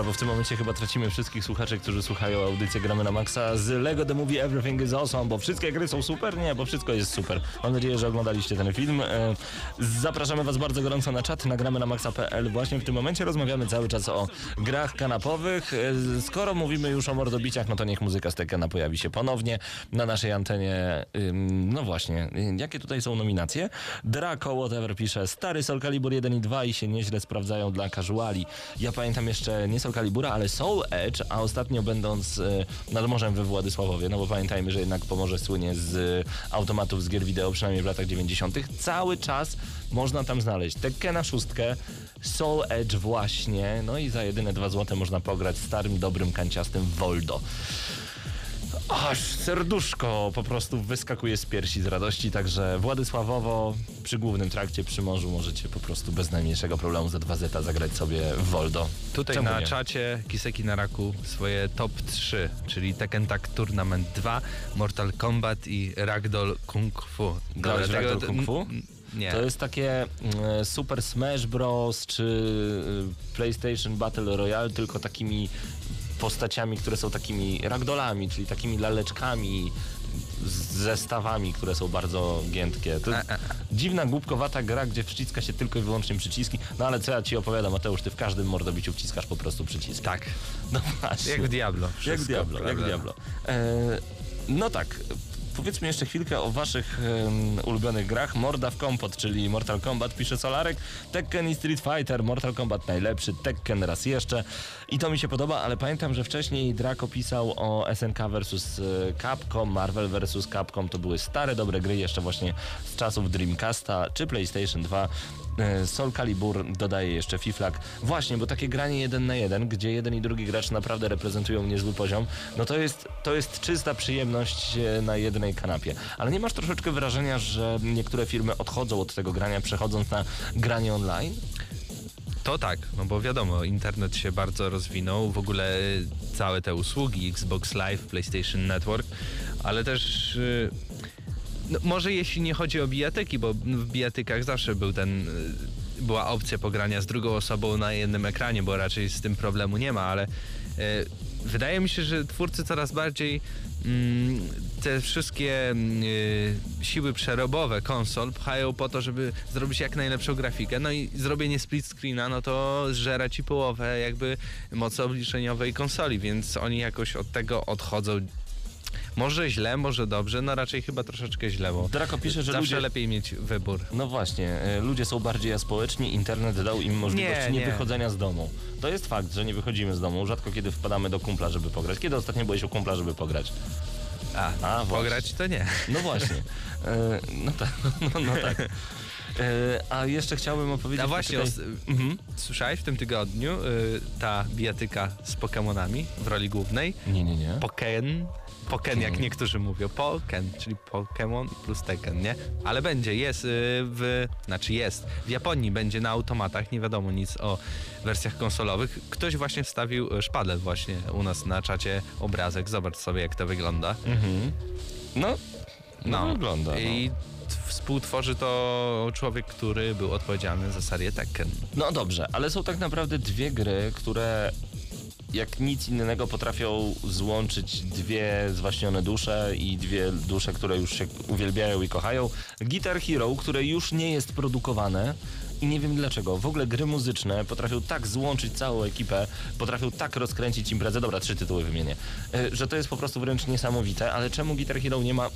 Dobra, bo w tym momencie chyba tracimy wszystkich słuchaczy, którzy słuchają audycję Gramy na Maxa z Lego The Movie Everything is Awesome, bo wszystkie gry są super? Nie, bo wszystko jest super. Mam nadzieję, że oglądaliście ten film. E, Zapraszamy was bardzo gorąco na czat na gramy na maxa.pl. Właśnie w tym momencie rozmawiamy cały czas o grach kanapowych. E, Skoro mówimy już o mordobiciach, no to niech muzyka z Tekena pojawi się ponownie na naszej antenie. No właśnie, jakie tutaj są nominacje? Draco, whatever pisze, stary Soul Calibur 1 i 2 i się nieźle sprawdzają dla casuali. Ja pamiętam jeszcze nie Soul Calibura, ale Soul Edge, a ostatnio będąc y, nad morzem we Władysławowie, no bo pamiętajmy, że jednak Pomorze słynie z y, automatów z gier wideo, przynajmniej w latach 90. Cały czas można tam znaleźć Tekkena szóstkę, Soul Edge właśnie, no i za jedyne 2 złote można pograć starym, dobrym, kanciastym Voldo. Aż serduszko po prostu wyskakuje z piersi z radości, także Władysławowo przy głównym trakcie przy morzu możecie po prostu bez najmniejszego problemu za 2 zeta zagrać sobie w Voldo. Tutaj Czemu na nie? czacie Kiseki na raku swoje top 3, czyli Tekken Tag Tournament 2, Mortal Kombat i Ragdoll Kung Fu. Grałeś w Ragdoll Kung Fu? Nie. To jest takie mm, Super Smash Bros. czy y, PlayStation Battle Royale, tylko takimi postaciami, które są takimi ragdolami, czyli takimi laleczkami z zestawami, które są bardzo giętkie. To E, e, e. dziwna, głupkowata gra, gdzie wciska się tylko i wyłącznie przyciski. No ale co ja ci opowiadam, Mateusz, ty w każdym mordobiciu wciskasz po prostu przyciski. Tak. No właśnie. Jak w Diablo. Jak Wszystko, Diablo, jak prawda? Diablo. E, no tak, powiedzmy jeszcze chwilkę o waszych em, ulubionych grach. Morda w kompot, czyli Mortal Kombat, pisze Solarek. Tekken i Street Fighter, Mortal Kombat najlepszy, Tekken raz jeszcze. I to mi się podoba, ale pamiętam, że wcześniej Draco pisał o SNK versus e, Capcom, Marvel versus Capcom. To były stare, dobre gry jeszcze właśnie z czasów Dreamcasta czy PlayStation 2. E, Soul Calibur dodaje jeszcze Fiflak. Właśnie, bo takie granie jeden na jeden, gdzie jeden i drugi gracz naprawdę reprezentują niezły poziom, no to jest, to jest czysta przyjemność e, na jednej kanapie. Ale nie masz troszeczkę wrażenia, że niektóre firmy odchodzą od tego grania, przechodząc na granie online? To tak, no bo wiadomo, internet się bardzo rozwinął, w ogóle całe te usługi Xbox Live, PlayStation Network, ale też no, może jeśli nie chodzi o bijatyki, bo w bijatykach zawsze był ten y, była opcja pogrania z drugą osobą na jednym ekranie, bo raczej z tym problemu nie ma, ale y, wydaje mi się, że twórcy coraz bardziej mm, te wszystkie y, siły przerobowe konsol pchają po to, żeby zrobić jak najlepszą grafikę. No i zrobienie split screena, no to zżera ci połowę jakby mocy obliczeniowej konsoli, więc oni jakoś od tego odchodzą. Może źle, może dobrze, no raczej chyba troszeczkę źle, bo Draco pisze, że zawsze ludzie... lepiej mieć wybór. No właśnie, e, ludzie są bardziej aspołeczni, internet dał im możliwość nie, Nie, nie. wychodzenia z domu. To jest fakt, że nie wychodzimy z domu, rzadko kiedy wpadamy do kumpla, żeby pograć. Kiedy ostatnio byłeś u kumpla, żeby pograć? A, A, pograć to nie. No właśnie. E, no tak, no, no tak. E, a jeszcze chciałbym opowiedzieć... A właśnie, tutaj- Mhm. słyszałeś w tym tygodniu y, ta bijatyka z Pokemonami w roli głównej? Nie, nie, nie. Poken. Poken, jak niektórzy mówią. Poken, czyli Pokémon plus Tekken, nie? Ale będzie, jest y, w... Znaczy jest. W Japonii będzie na automatach, nie wiadomo nic o wersjach konsolowych. Ktoś właśnie wstawił szpadel właśnie u nas na czacie obrazek. Zobacz sobie, jak to wygląda. Mhm. No, no, wygląda. No. I współtworzy to człowiek, który był odpowiedzialny za serię Tekken. No dobrze, ale są tak naprawdę dwie gry, które jak nic innego potrafią złączyć dwie zwaśnione dusze i dwie dusze, które już się uwielbiają i kochają. Guitar Hero, które już nie jest produkowane i nie wiem dlaczego. W ogóle gry muzyczne potrafią tak złączyć całą ekipę, potrafią tak rozkręcić imprezę. Dobra, trzy tytuły wymienię. e, Że to jest po prostu wręcz niesamowite, ale czemu Guitar Hero nie ma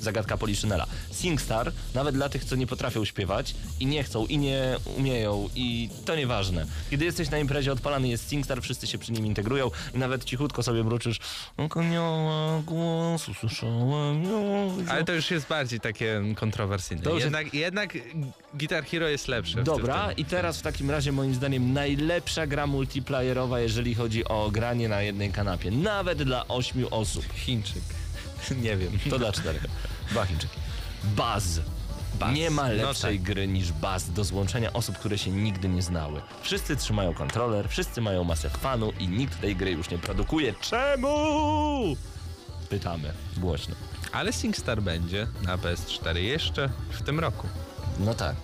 zagadka Poliszynela. SingStar, nawet dla tych, co nie potrafią śpiewać i nie chcą, i nie umieją, i to nieważne. Kiedy jesteś na imprezie, odpalany jest SingStar, wszyscy się przy nim integrują i nawet cichutko sobie mruczysz Konioła głosu słyszałem ją. Ale to już jest bardziej takie kontrowersyjne. To jednak, jednak Guitar Hero jest lepsze. w Dobra, i teraz w takim razie moim zdaniem najlepsza gra multiplayerowa, jeżeli chodzi o granie na jednej kanapie. Nawet dla ośmiu osób. Chińczyk. Nie wiem. To dla czterech. Dwa Chińczyki. Buzz. Buzz. Nie ma No lepszej tak. gry niż Buzz do złączenia osób, które się nigdy nie znały. Wszyscy trzymają kontroler, wszyscy mają masę fanu i nikt tej gry już nie produkuje. Czemu? Pytamy głośno. Ale SingStar będzie na PS4 jeszcze w tym roku. No tak.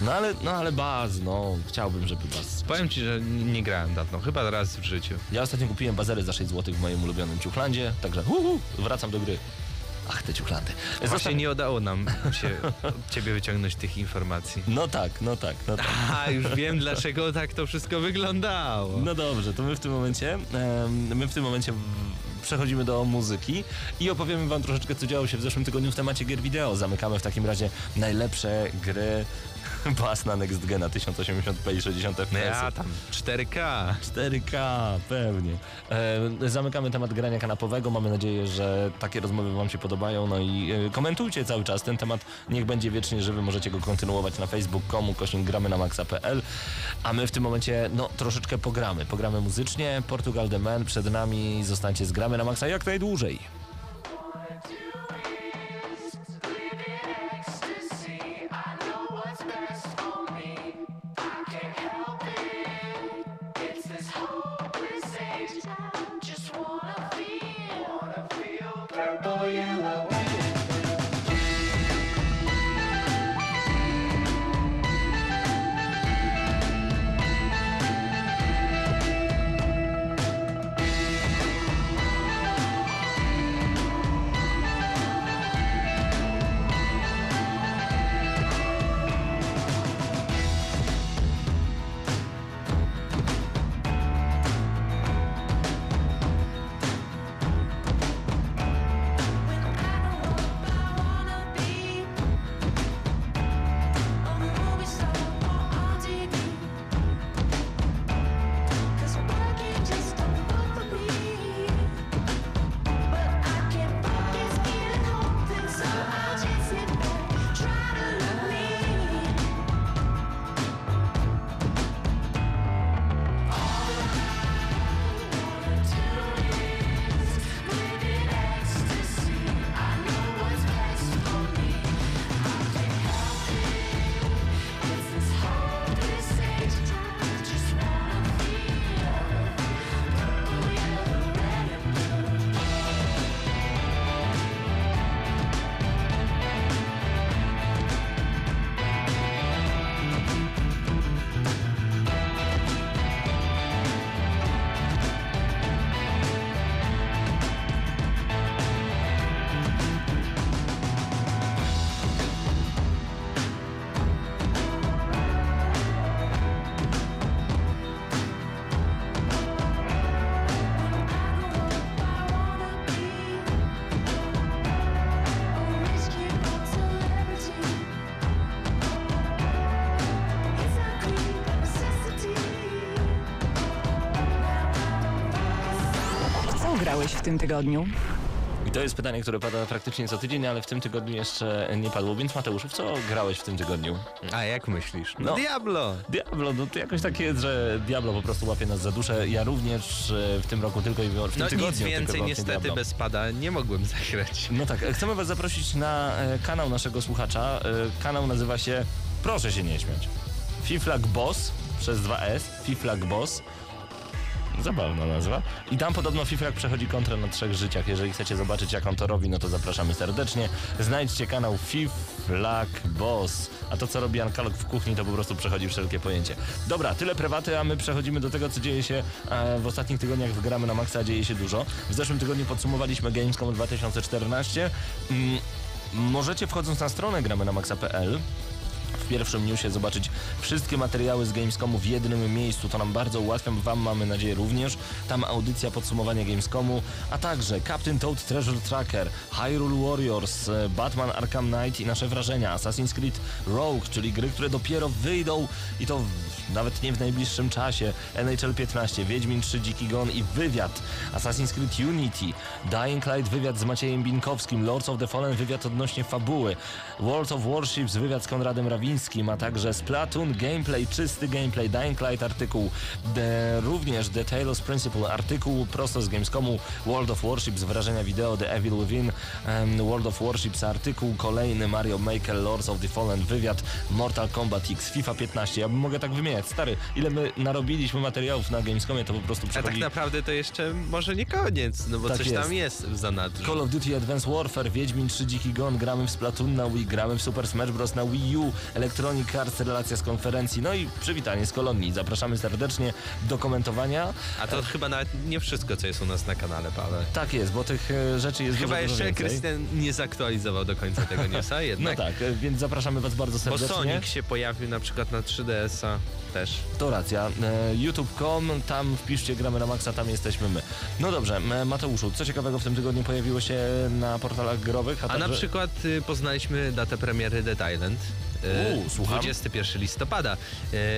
No ale, no ale Buzz, no chciałbym, żeby Buzz. Powiem ci, że nie grałem dawno, chyba raz w życiu. Ja ostatnio kupiłem bazery za 6 zł w moim ulubionym ciuchlandzie, także uhu, wracam do gry. Ach, te ciuchlandy. Właśnie Zostaw- nie udało nam się od ciebie wyciągnąć tych informacji. No tak, no tak, no tak. A, już wiem dlaczego tak to wszystko wyglądało. No dobrze, to my w tym momencie, my w tym momencie przechodzimy do muzyki i opowiemy wam troszeczkę, co działo się w zeszłym tygodniu w temacie gier wideo. Zamykamy w takim razie najlepsze gry pas na Next Gena 1080p i 60 No fps. ja tam 4K. 4K, pewnie. E, zamykamy temat grania kanapowego. Mamy nadzieję, że takie rozmowy Wam się podobają. No i e, komentujcie cały czas. Ten temat niech będzie wiecznie żywy. Możecie go kontynuować na facebook.com, kośnik gramy na maxa.pl. A my w tym momencie, no, troszeczkę pogramy. Pogramy muzycznie. Portugal The Man przed nami. Zostańcie z gramy na maxa jak najdłużej. Tym tygodniu? I to jest pytanie, które pada praktycznie co tydzień, ale w tym tygodniu jeszcze nie padło. Więc Mateuszu, w co grałeś w tym tygodniu? A jak myślisz? No. No Diablo! Diablo, no to jakoś tak jest, że Diablo po prostu łapie nas za duszę. Ja również e, w tym roku tylko i wyłącznie w No tym tygodniu. nic tylko i więcej niestety Diablo. bez pada nie mogłem zagrać. No tak, e, chcemy was zaprosić na e, kanał naszego słuchacza. Kanał nazywa się, proszę się nie śmiać, Fiflag Boss przez 2S, Fiflag Boss. Zabawna nazwa. I tam podobno Fiflag przechodzi kontrę na trzech życiach. Jeżeli chcecie zobaczyć, jak on to robi, no to zapraszamy serdecznie. Znajdźcie kanał Fiflag Boss. A to, co robi Ankalog w kuchni, to po prostu przechodzi wszelkie pojęcie. Dobra, tyle prywaty, a my przechodzimy do tego, co dzieje się e, w ostatnich tygodniach w Gramy na Maxa, dzieje się dużo. W zeszłym tygodniu podsumowaliśmy Gamescom 2014. Mm, możecie wchodząc na stronę gramy na maxa.pl w pierwszym newsie zobaczyć wszystkie materiały z Gamescomu w jednym miejscu. To nam bardzo ułatwia, Wam mamy nadzieję również. Tam audycja podsumowania Gamescomu, a także Captain Toad Treasure Tracker, Hyrule Warriors, e, Batman Arkham Knight i nasze wrażenia, Assassin's Creed Rogue, czyli gry, które dopiero wyjdą i to nawet nie w najbliższym czasie. NHL 15, Wiedźmin 3 Dziki Gon i wywiad, Assassin's Creed Unity, Dying Light wywiad z Maciejem Binkowskim, Lords of the Fallen wywiad odnośnie fabuły, World of Warships wywiad z Konradem Rawińskim, a także Splatoon gameplay, czysty gameplay, Dying Light artykuł, de, również The Talos Principle artykuł prosto z Gamescomu, World of Warships wrażenia wideo, The Evil Within, em, World of Warships artykuł, kolejny Mario Maker, Lords of the Fallen wywiad, Mortal Kombat X, FIFA 15, ja bym mogę tak wymieniać, stary, ile my narobiliśmy materiałów na Gamescomie, to po prostu A tak przechodzi... naprawdę to jeszcze może nie koniec, no bo Tak coś jest. tam jest w zanadrzu. Call of Duty Advanced Warfare, Wiedźmin 3 Dziki Gon, gramy w Splatoon na Wii, gramy w Super Smash Bros. na Wii U, Electronic Arts, relacja z konferencji, no i przywitanie z kolonii. Zapraszamy serdecznie do komentowania. A to chyba nawet nie wszystko, co jest u nas na kanale, Paweł. Tak jest, bo tych e, rzeczy jest Chyba dużo, dużo jeszcze. Krystian nie zaktualizował do końca tego newsa No jednak. tak, e, więc zapraszamy Was bardzo Bo serdecznie. Sonic się pojawił na przykład na 3DS-a też. To racja. E, YouTube.com, tam wpiszcie gramy na maksa, tam jesteśmy my. No dobrze, Mateuszu, co ciekawego w tym tygodniu pojawiło się na portalach growych? A także... na przykład y, poznaliśmy datę premiery Dead Island. y, Uuu, słucham. 21 listopada.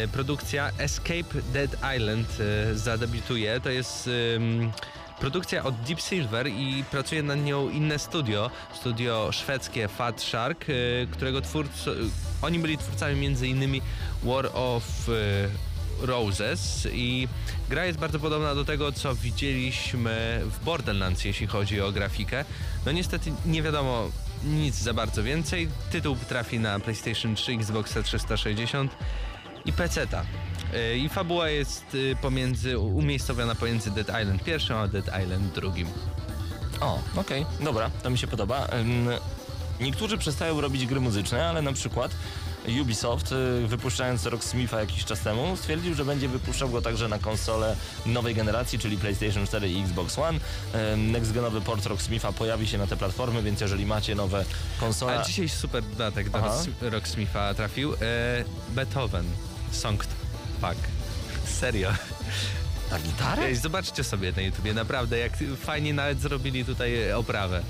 Y, Produkcja Escape Dead Island y, zadebiutuje. To jest produkcja od Deep Silver i pracuje nad nią inne studio. Studio szwedzkie Fat Shark, y, którego twórcy, oni byli twórcami innymi War of y, Roses i gra jest bardzo podobna do tego, co widzieliśmy w Borderlands, jeśli chodzi o grafikę. No niestety nie wiadomo nic za bardzo więcej. Tytuł trafi na PlayStation 3, Xbox 360 i. Yy, I fabuła jest y, pomiędzy, umiejscowiona pomiędzy Dead Island pierwszym a Dead Island drugim. O, okej, dobra, to mi się podoba. Niektórzy przestają robić gry muzyczne, ale na przykład Ubisoft, y, wypuszczając Rocksmitha jakiś czas temu, stwierdził, że będzie wypuszczał go także na konsole nowej generacji, czyli PlayStation 4 i Xbox One. Next-genowy port Rocksmitha pojawi się na te platformy, więc jeżeli macie nowe konsole... A dzisiaj super dodatek do Rocksmitha trafił. E, Beethoven, Song Pack. Serio. Ta gitara? Ej, Zobaczcie sobie na YouTubie, naprawdę, jak fajnie nawet zrobili tutaj oprawę.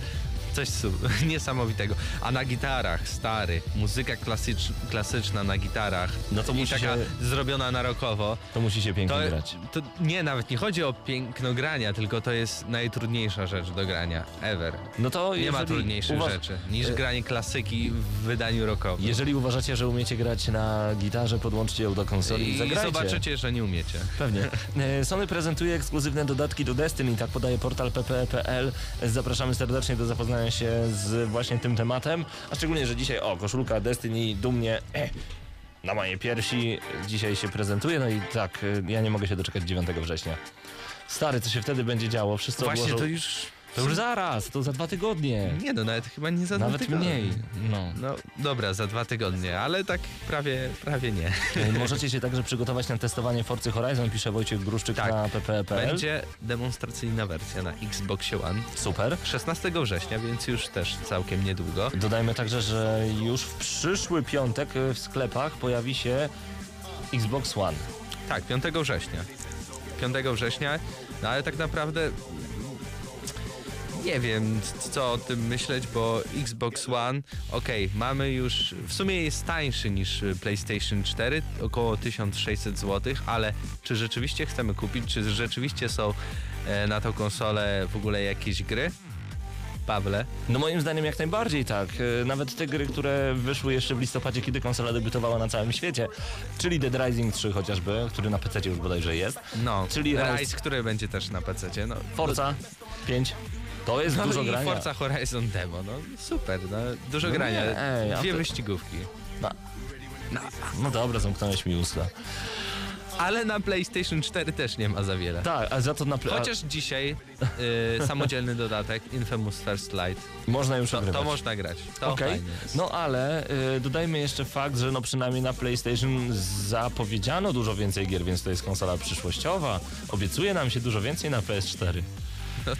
Coś niesamowitego. A na gitarach, stary, muzyka klasycz, klasyczna na gitarach. No to I musi taka się- zrobiona na rockowo. To musi się pięknie To, grać. to nie, nawet nie chodzi o piękno grania, tylko to jest najtrudniejsza rzecz do grania ever. No to Nie ma trudniejszych uważ- rzeczy niż e, granie klasyki w wydaniu rockowym. Jeżeli uważacie, że umiecie grać na gitarze, podłączcie ją do konsoli i I zagrajcie. zobaczycie, że nie umiecie. Pewnie. E, Sony prezentuje ekskluzywne dodatki do Destiny, tak podaje portal pp.pl. Zapraszamy serdecznie do zapoznania się z właśnie tym tematem, a szczególnie, że dzisiaj, o, koszulka Destiny dumnie e, na mojej piersi dzisiaj się prezentuje, no i tak, e, ja nie mogę się doczekać 9 września. Stary, co się wtedy będzie działo? Wszyscy Właśnie odłożą... to już... To już zaraz, to za dwa tygodnie. Nie no, nawet chyba nie za dwa Nawet tygodnie. mniej. No. No dobra, za dwa tygodnie, ale tak prawie, prawie nie. Możecie się także przygotować na testowanie Forcy Horizon, pisze Wojciech Gruszczyk Tak. na pp.pl. Będzie demonstracyjna wersja na Xboxie One Super. 16 września, więc już też całkiem niedługo. Dodajmy także, że już w przyszły piątek w sklepach pojawi się Xbox One. Tak, 5 września. 5 września, no ale tak naprawdę Nie wiem, co o tym myśleć, bo Xbox One, okej, mamy już, w sumie jest tańszy niż PlayStation 4, około 1600 zł, ale czy rzeczywiście chcemy kupić, czy rzeczywiście są e, na tą konsolę w ogóle jakieś gry? Pawle? No moim zdaniem jak najbardziej tak. E, Nawet te gry, które wyszły jeszcze w listopadzie, kiedy konsola debiutowała na całym świecie, czyli Dead Rising 3 chociażby, który na PC już bodajże jest, No, Czyli Rise, Rise- który będzie też na PC. No, Forza 5. To jest no dużo i grania. Forza Horizon Demo, no super, no, dużo No grania, nie, ej, dwie to- wyścigówki. No, no, no dobra, zamknąłeś mi usta. Ale na PlayStation 4 też nie ma za wiele. Tak, a za to na ple- Chociaż dzisiaj y, samodzielny dodatek Infamous First Light, można już to, ogrywać. to można grać. To jest. no ale y, dodajmy jeszcze fakt, że no przynajmniej na PlayStation zapowiedziano dużo więcej gier, więc to jest konsola przyszłościowa. Obiecuje nam się dużo więcej na PS4.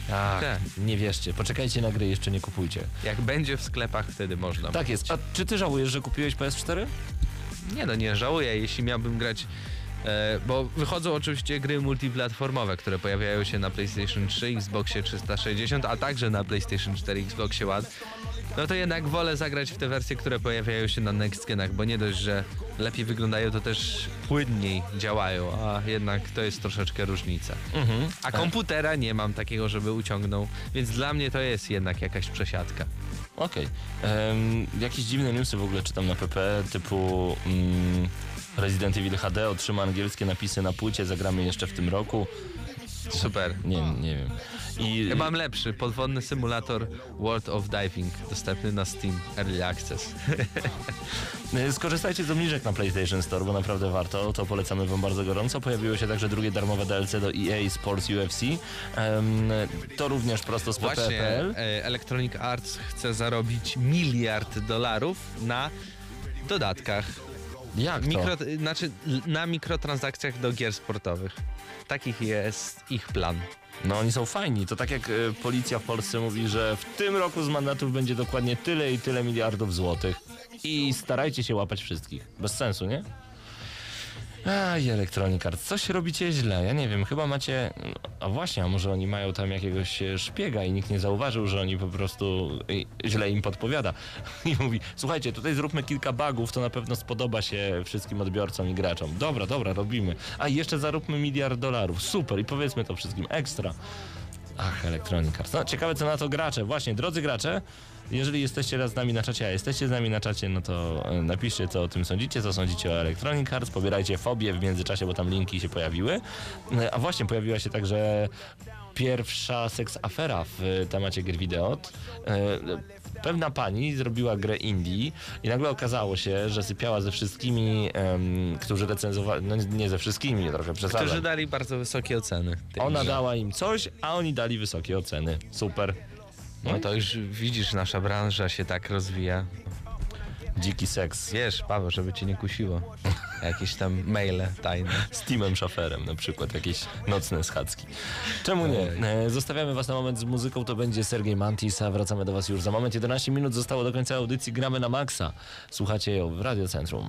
Tak, tak. nie wierzcie, poczekajcie na gry, jeszcze nie kupujcie. Jak będzie w sklepach, wtedy można. Tak jest. A czy ty żałujesz, że kupiłeś PS4? Nie no, nie żałuję, jeśli miałbym grać. E, bo wychodzą oczywiście gry multiplatformowe, które pojawiają się na PlayStation 3, Xboxie 360, a także na PlayStation 4, Xboxie One. No to jednak wolę zagrać w te wersje, które pojawiają się na next genach, bo nie dość, że lepiej wyglądają, to też płynniej działają, a jednak to jest troszeczkę różnica. Mhm. A komputera nie mam takiego, żeby uciągnął, więc dla mnie to jest jednak jakaś przesiadka. Okej. Em, Jakieś dziwne newsy w ogóle czytam na PP, typu mm, Resident Evil HD otrzyma angielskie napisy na płycie, zagramy jeszcze w tym roku. Super. Nie, nie wiem. I Ja mam lepszy, podwodny symulator World of Diving, dostępny na Steam Early Access. skorzystajcie z obniżek na PlayStation Store, bo naprawdę warto, to polecamy wam bardzo gorąco. Pojawiło się także drugie darmowe DLC do EA Sports UFC. To również prosto z PP.pl. e, Electronic Arts chce zarobić miliard dolarów na dodatkach, Jak to? mikro, znaczy na mikrotransakcjach do gier sportowych. Takich jest ich plan. No oni są fajni. To tak jak y, policja w Polsce mówi, że w tym roku z mandatów będzie dokładnie tyle i tyle miliardów złotych. I starajcie się łapać wszystkich. Bez sensu, nie? Aj, Electronic Arts, coś robicie źle. Ja nie wiem, chyba macie... A właśnie, a może oni mają tam jakiegoś e, szpiega i nikt nie zauważył, że oni po prostu źle im podpowiada. I mówi, słuchajcie, tutaj zróbmy kilka bugów, to na pewno spodoba się wszystkim odbiorcom i graczom. Dobra, dobra, robimy. A jeszcze zaróbmy miliard dolarów. Super, i powiedzmy to wszystkim ekstra. Ach, Electronic Arts. No, ciekawe co na to gracze. Właśnie, drodzy gracze, jeżeli jesteście raz z nami na czacie, a jesteście z nami na czacie, no to e, napiszcie co o tym sądzicie, co sądzicie o Electronic Arts, pobierajcie fobię w międzyczasie, bo tam linki się pojawiły. E, A właśnie, pojawiła się także pierwsza seks afera w e, temacie gier wideo. Pewna pani zrobiła grę indie i nagle okazało się, że sypiała ze wszystkimi, em, którzy recenzowali, no nie ze wszystkimi, trochę przesadzam. Którzy dali bardzo wysokie oceny. Ona dała im coś, a oni dali wysokie oceny. Super. No to już widzisz, nasza branża się tak rozwija. Dziki seks. Wiesz, Paweł, żeby cię nie kusiło. Jakieś tam maile tajne. Z Timem Szaferem na przykład, jakieś nocne schadzki. Czemu nie? E, Zostawiamy was na moment z muzyką, to będzie Sergiej Mantis, a wracamy do was już za moment. 11 minut zostało do końca audycji, gramy na maksa. Słuchacie ją w Radio Centrum.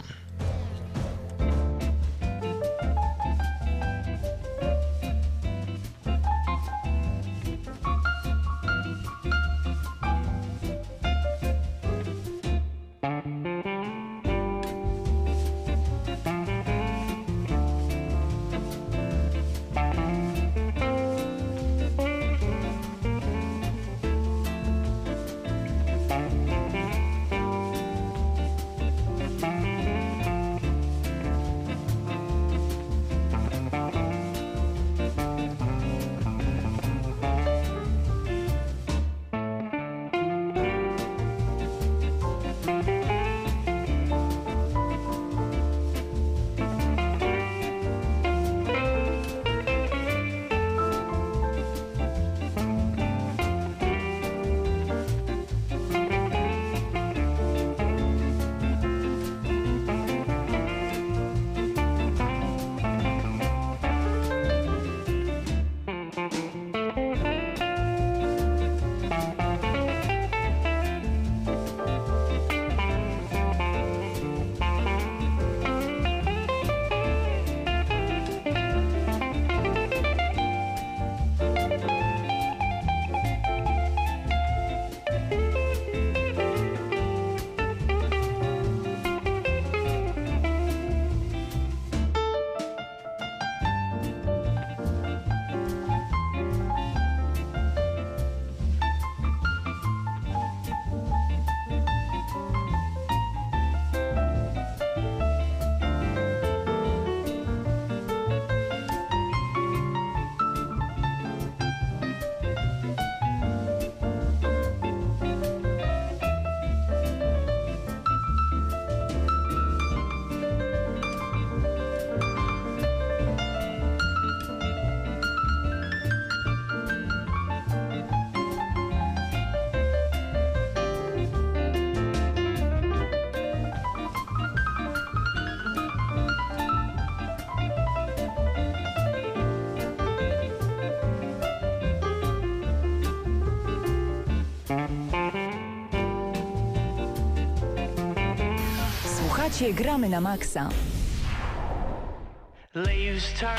Słuchacie Gramy na Maxa.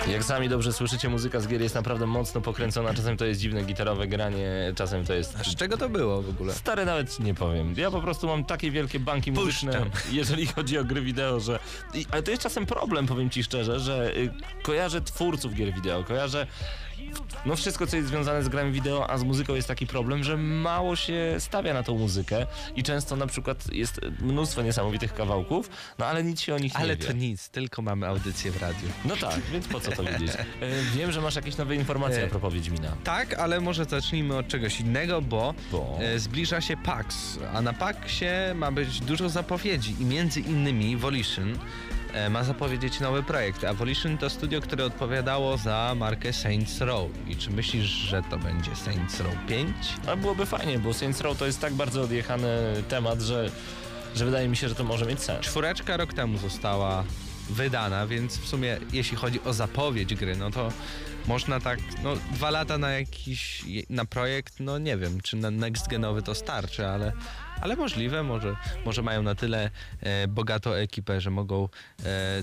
Jak sami dobrze słyszycie, muzyka z gier jest naprawdę mocno pokręcona. Czasem to jest dziwne gitarowe granie, czasem to jest... A z czego to było w ogóle? Stary nawet nie powiem. Ja po prostu mam takie wielkie banki muzyczne, Puszczam. jeżeli chodzi o gry wideo, że. I, ale to jest czasem problem, powiem ci szczerze, że y, kojarzę twórców gier wideo, kojarzę. No wszystko, co jest związane z grami wideo, a z muzyką jest taki problem, że mało się stawia na tą muzykę i często na przykład jest mnóstwo niesamowitych kawałków, no ale nic się o nich Ale nie wie. to nic, tylko mamy audycję w radiu. No tak, więc po co to wiedzieć? E, Wiem, że masz jakieś nowe informacje E, a propos Wiedźmina. Tak, ale może zacznijmy od czegoś innego, bo, Bo? E, zbliża się PAX, a na PAXie ma być dużo zapowiedzi i między innymi Volition ma zapowiedzieć nowy projekt, a Volition to studio, które odpowiadało za markę Saints Row. I czy myślisz, że to będzie Saints Row 5? Ale byłoby fajnie, bo Saints Row to jest tak bardzo odjechany temat, że, że wydaje mi się, że to może mieć sens. Czwóreczka rok temu została wydana, więc w sumie jeśli chodzi o zapowiedź gry, no to można tak, no dwa lata na jakiś, na projekt, no nie wiem, czy na next genowy to starczy, ale, ale możliwe, może, może mają na tyle e, bogatą ekipę, że mogą e,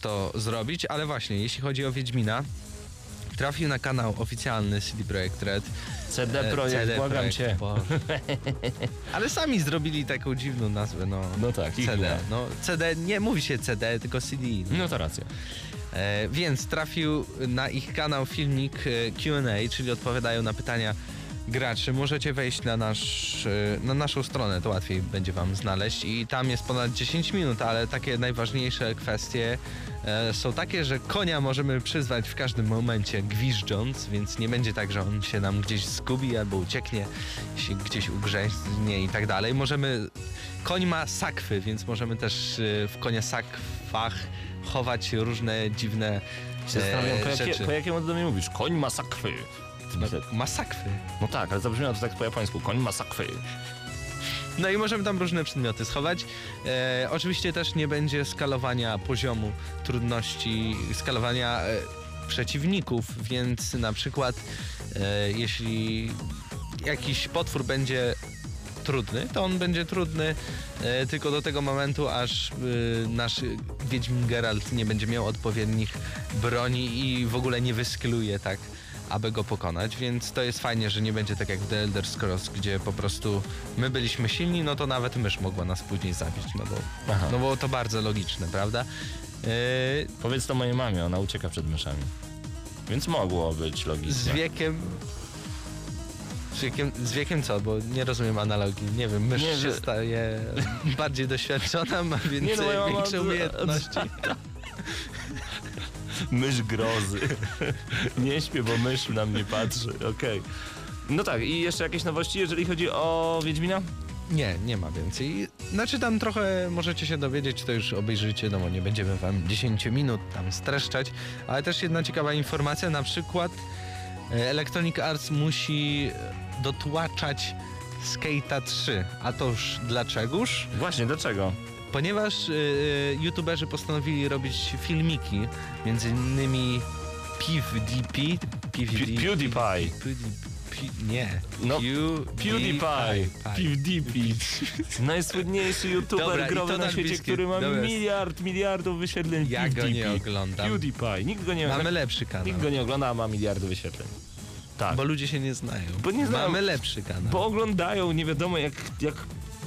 to zrobić, ale właśnie, jeśli chodzi o Wiedźmina, trafił na kanał oficjalny CD Projekt Red. CD e, Projekt, CD błagam Projekt, cię. Boże. Ale sami zrobili taką dziwną nazwę, no. No tak, CD. No, CD, nie mówi się CD, tylko CD. No to racja. E, więc trafił na ich kanał filmik e, Q&A, czyli odpowiadają na pytania graczy. Możecie wejść na, nasz, e, na naszą stronę, to łatwiej będzie wam znaleźć i tam jest ponad 10 minut, ale takie najważniejsze kwestie e, są takie, że konia możemy przyzwać w każdym momencie gwiżdżąc, więc nie będzie tak, że on się nam gdzieś zgubi albo ucieknie, się gdzieś ugrzęźnie i tak dalej. Możemy... Koń ma sakwy, więc możemy też e, w konia sakwach chować różne dziwne Się zastanawiam, po, jakie, po jakiemu do mnie mówisz? Koń. Ma sakwy. No tak, ale zabrzmiało to tak po japońsku. Koń masakwy. No i możemy tam różne przedmioty schować. E, oczywiście też nie będzie skalowania poziomu trudności, skalowania e, przeciwników, więc na przykład e, jeśli jakiś potwór będzie trudny, to on będzie trudny e, tylko do tego momentu, aż e, nasz Wiedźmin Geralt nie będzie miał odpowiednich broni i w ogóle nie wyskyluje tak, aby go pokonać, więc to jest fajnie, że nie będzie tak jak w The Elder Scrolls, gdzie po prostu my byliśmy silni, no to nawet mysz mogła nas później zabić, no bo, Aha. no bo to bardzo logiczne, prawda? E, Powiedz to mojej mamie, ona ucieka przed myszami. Więc mogło być logicznie. z wiekiem... Z wiekiem, z wiekiem co? Bo nie rozumiem analogii. Nie wiem, mysz Nie, się że- staje bardziej doświadczona, ma więcej, Nie, no mama- większe umiejętności. Mysz grozy. nie śpię, bo mysz na mnie patrzy. Okej. No tak, i jeszcze jakieś nowości, jeżeli chodzi o Wiedźmina? Nie, nie ma więcej. Znaczy tam trochę możecie się dowiedzieć, to już obejrzycie, no bo nie będziemy wam 10 minut tam streszczać, ale też jedna ciekawa informacja, na przykład e, Electronic Arts musi dotłaczać Skate'a 3. A to już dlaczegoż? Właśnie, dlaczego? Ponieważ y, youtuberzy postanowili robić filmiki, między innymi PewDiePie, PewDiePie, PewDiePie. PewDiePie, nie, No, Pew- PewDiePie. PewDiePie. Najsłynniejszy youtuber Dobra, growy na świecie, który ma Dobra. miliard, miliardów wyświetleń. Ja go nie PewDiePie. oglądam. PewDiePie. Nikt go nie Mamy ogląda. lepszy kanał. Nikt go nie ogląda, a ma miliardy wyświetleń. Tak. Bo ludzie się nie znają. Bo nie znają. Mamy lepszy kanał. Bo oglądają nie wiadomo jak, jak,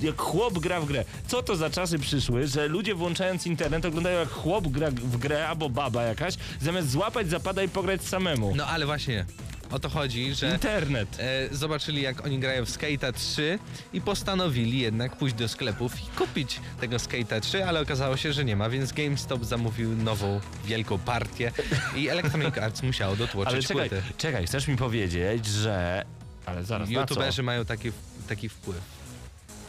jak chłop gra w grę. Co to za czasy przyszły, że ludzie włączając internet oglądają jak chłop gra w grę albo baba jakaś, zamiast złapać zapada i pograć samemu. No ale właśnie o to chodzi, że Internet. e, zobaczyli jak oni grają w Skate'a 3 i postanowili jednak pójść do sklepów i kupić tego Skate'a 3, ale okazało się, że nie ma, więc GameStop zamówił nową wielką partię i Electronic Arts musiało Ale dotłoczyć czekaj, płyty. czekaj, chcesz mi powiedzieć, że... Ale zaraz? YouTuberzy mają taki, taki wpływ.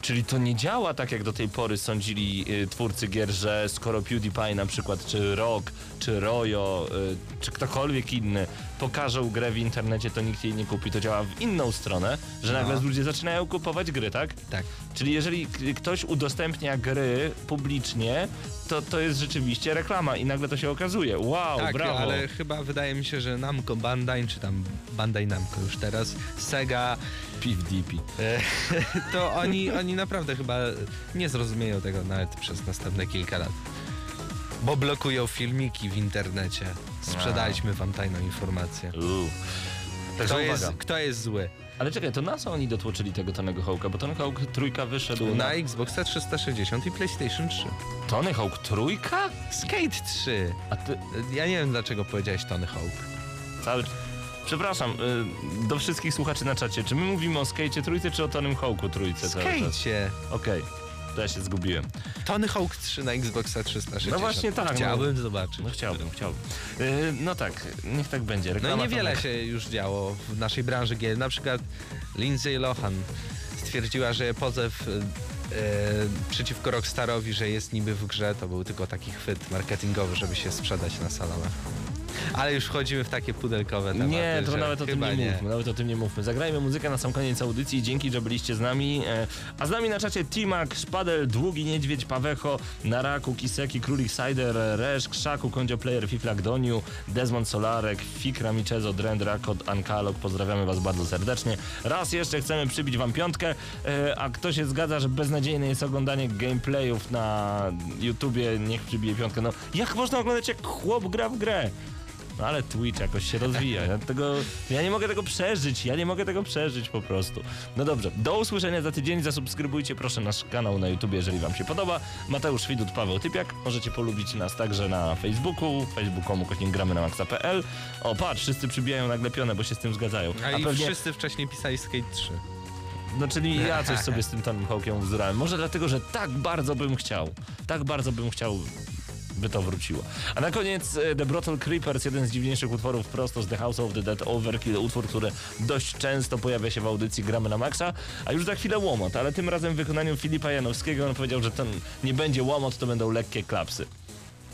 Czyli to nie działa tak, jak do tej pory sądzili y, twórcy gier, że skoro PewDiePie na przykład, czy Rock, czy Royo, y, czy ktokolwiek inny pokażą grę w internecie, to nikt jej nie kupi. To działa w inną stronę, że nagle No. ludzie zaczynają kupować gry, tak? Tak. Czyli jeżeli ktoś udostępnia gry publicznie, to to jest rzeczywiście reklama i nagle to się okazuje. Wow, Tak, brawo. ale chyba wydaje mi się, że Namco Bandai, czy tam Bandai Namco już teraz, Sega, dipi. e, to oni, oni naprawdę chyba nie zrozumieją tego nawet przez następne kilka lat. Bo blokują filmiki w internecie. Sprzedaliśmy wam tajną informację. Uuu. Także Kto uwaga. jest, kto jest zły? Ale czekaj, to na co oni dotłoczyli tego Tony Hawk'a? Bo Tony Hawk trójka wyszedł na... Na Xboxa 360 i PlayStation 3. Tony Hawk trójka? Skate 3. A ty Ja nie wiem dlaczego powiedziałeś Tony Hawk. cały... Przepraszam, y, do wszystkich słuchaczy na czacie, czy my mówimy o Skate trójce, czy o Tonym Hawku trójce cały czas? Skate. Okej, to ja się zgubiłem. Tony Hawk 3 na Xboxa 360. No właśnie tak, no. Chciałbym zobaczyć. No chciałbym, chciałbym. Y, no tak, niech tak będzie. No Reklama niewiele Tomek. się już działo w naszej branży gier. Na przykład Lindsay Lohan stwierdziła, że pozew e, przeciwko Rockstarowi, że jest niby w grze, to był tylko taki chwyt marketingowy, żeby się sprzedać na salonach. Ale już wchodzimy w takie pudelkowe tematy, Nie, to nawet o tym chyba nie, mówmy, nawet o tym nie mówmy. Zagrajmy muzykę na sam koniec audycji. Dzięki, że byliście z nami. E, A z nami na czacie Timak, Szpadel, Długi Niedźwiedź, Pawecho, Naraku, Kiseki, Królik Cider, Resz, Krzaku, Kondzio Player, Fiflak Doniu, Desmond Solarek, Fikra Michezo, Drend, Rakot, Ankalog. Pozdrawiamy was bardzo serdecznie. Raz jeszcze chcemy przybić wam piątkę, e, a kto się zgadza, że beznadziejne jest oglądanie gameplayów na YouTubie, niech przybije piątkę. No, jak można oglądać jak chłop gra w grę? No ale Twitch jakoś się rozwija. Ja, tego, ja nie mogę tego przeżyć. Ja nie mogę tego przeżyć po prostu. No dobrze, do usłyszenia za tydzień. Zasubskrybujcie proszę nasz kanał na YouTube, jeżeli wam się podoba. Mateusz Widut, Paweł Typiak. Możecie polubić nas także na Facebooku, facebook.com ukośnik gramy na maxa.pl. O patrz, wszyscy przybijają nagle pionę, bo się z tym zgadzają. A, i wszyscy wcześniej pisali Skate 3. No czyli ja coś sobie z tym Tonym Hawkiem wzorałem. Może dlatego, że tak bardzo bym chciał. Tak bardzo bym chciał by to wróciło. A na koniec e, The Bottle Creepers, jeden z dziwniejszych utworów prosto z The House of the Dead Overkill, utwór, który dość często pojawia się w audycji Gramy na Maxa, a już za chwilę łomot, ale tym razem w wykonaniu Filipa Janowskiego on powiedział, że to nie będzie łomot, to będą lekkie klapsy.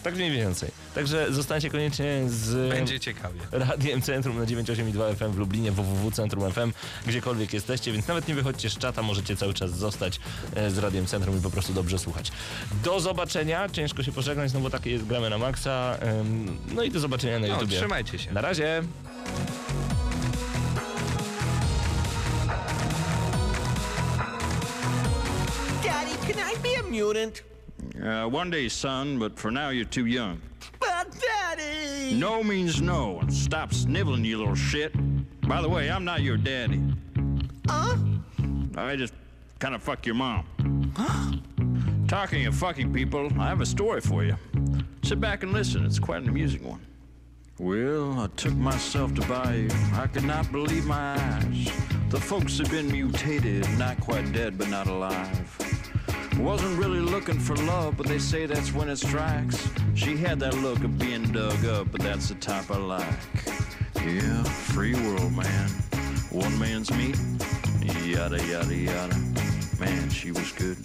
Tak mniej więcej. Także zostańcie koniecznie z... Będzie ciekawie. Radiem Centrum na 982 FM w Lublinie, www.centrum FM, gdziekolwiek jesteście, więc nawet nie wychodźcie z czata, możecie cały czas zostać e, z Radiem Centrum i po prostu dobrze słuchać. Do zobaczenia, ciężko się pożegnać, no bo takie jest gramy na maksa, em, no i do zobaczenia na No, YouTubie. trzymajcie się. Na razie! Daddy, can I be a mutant? Uh, one day, son, but for now you're too young. But Daddy! No means no, and stop sniveling, you little shit. By the way, I'm not your daddy. Huh? I just kind of fuck your mom. Huh? Talking of fucking people, I have a story for you. Sit back and listen, it's quite an amusing one. Well, I took myself to Bayou. I could not believe my eyes. The folks had been mutated, not quite dead, but not alive. Wasn't really looking for love, but they say that's when it strikes. She had that look of being dug up, but that's the type I like. Yeah, free world, man. One man's meat. Yada, yada, yada. Man, she was good.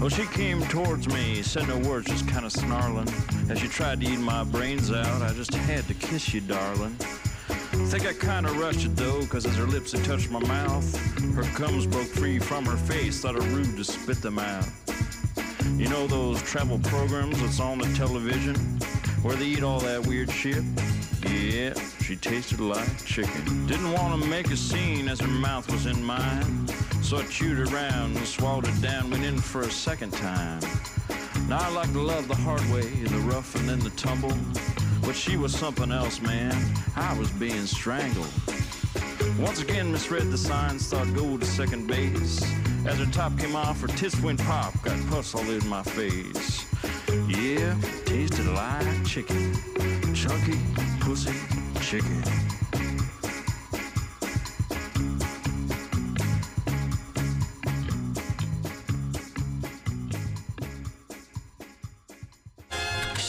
Well, she came towards me, said no words, just kind of snarling. As she tried to eat my brains out, I just had to kiss you, darling. Think I kinda rushed it though, cause as her lips had touched my mouth, her gums broke free from her face, thought it rude to spit them out. You know those travel programs that's on the television, where they eat all that weird shit? Yeah, she tasted like chicken. Didn't want to make a scene as her mouth was in mine, so I chewed around and swallowed it down, went in for a second time. Now I like to love the hard way, the rough and then the tumble. But she was something else, man. I was being strangled. Once again misread the signs, thought go to second base. As her top came off, her tits went pop, got pus all in my face. Yeah, tasted like chicken. Chunky pussy chicken.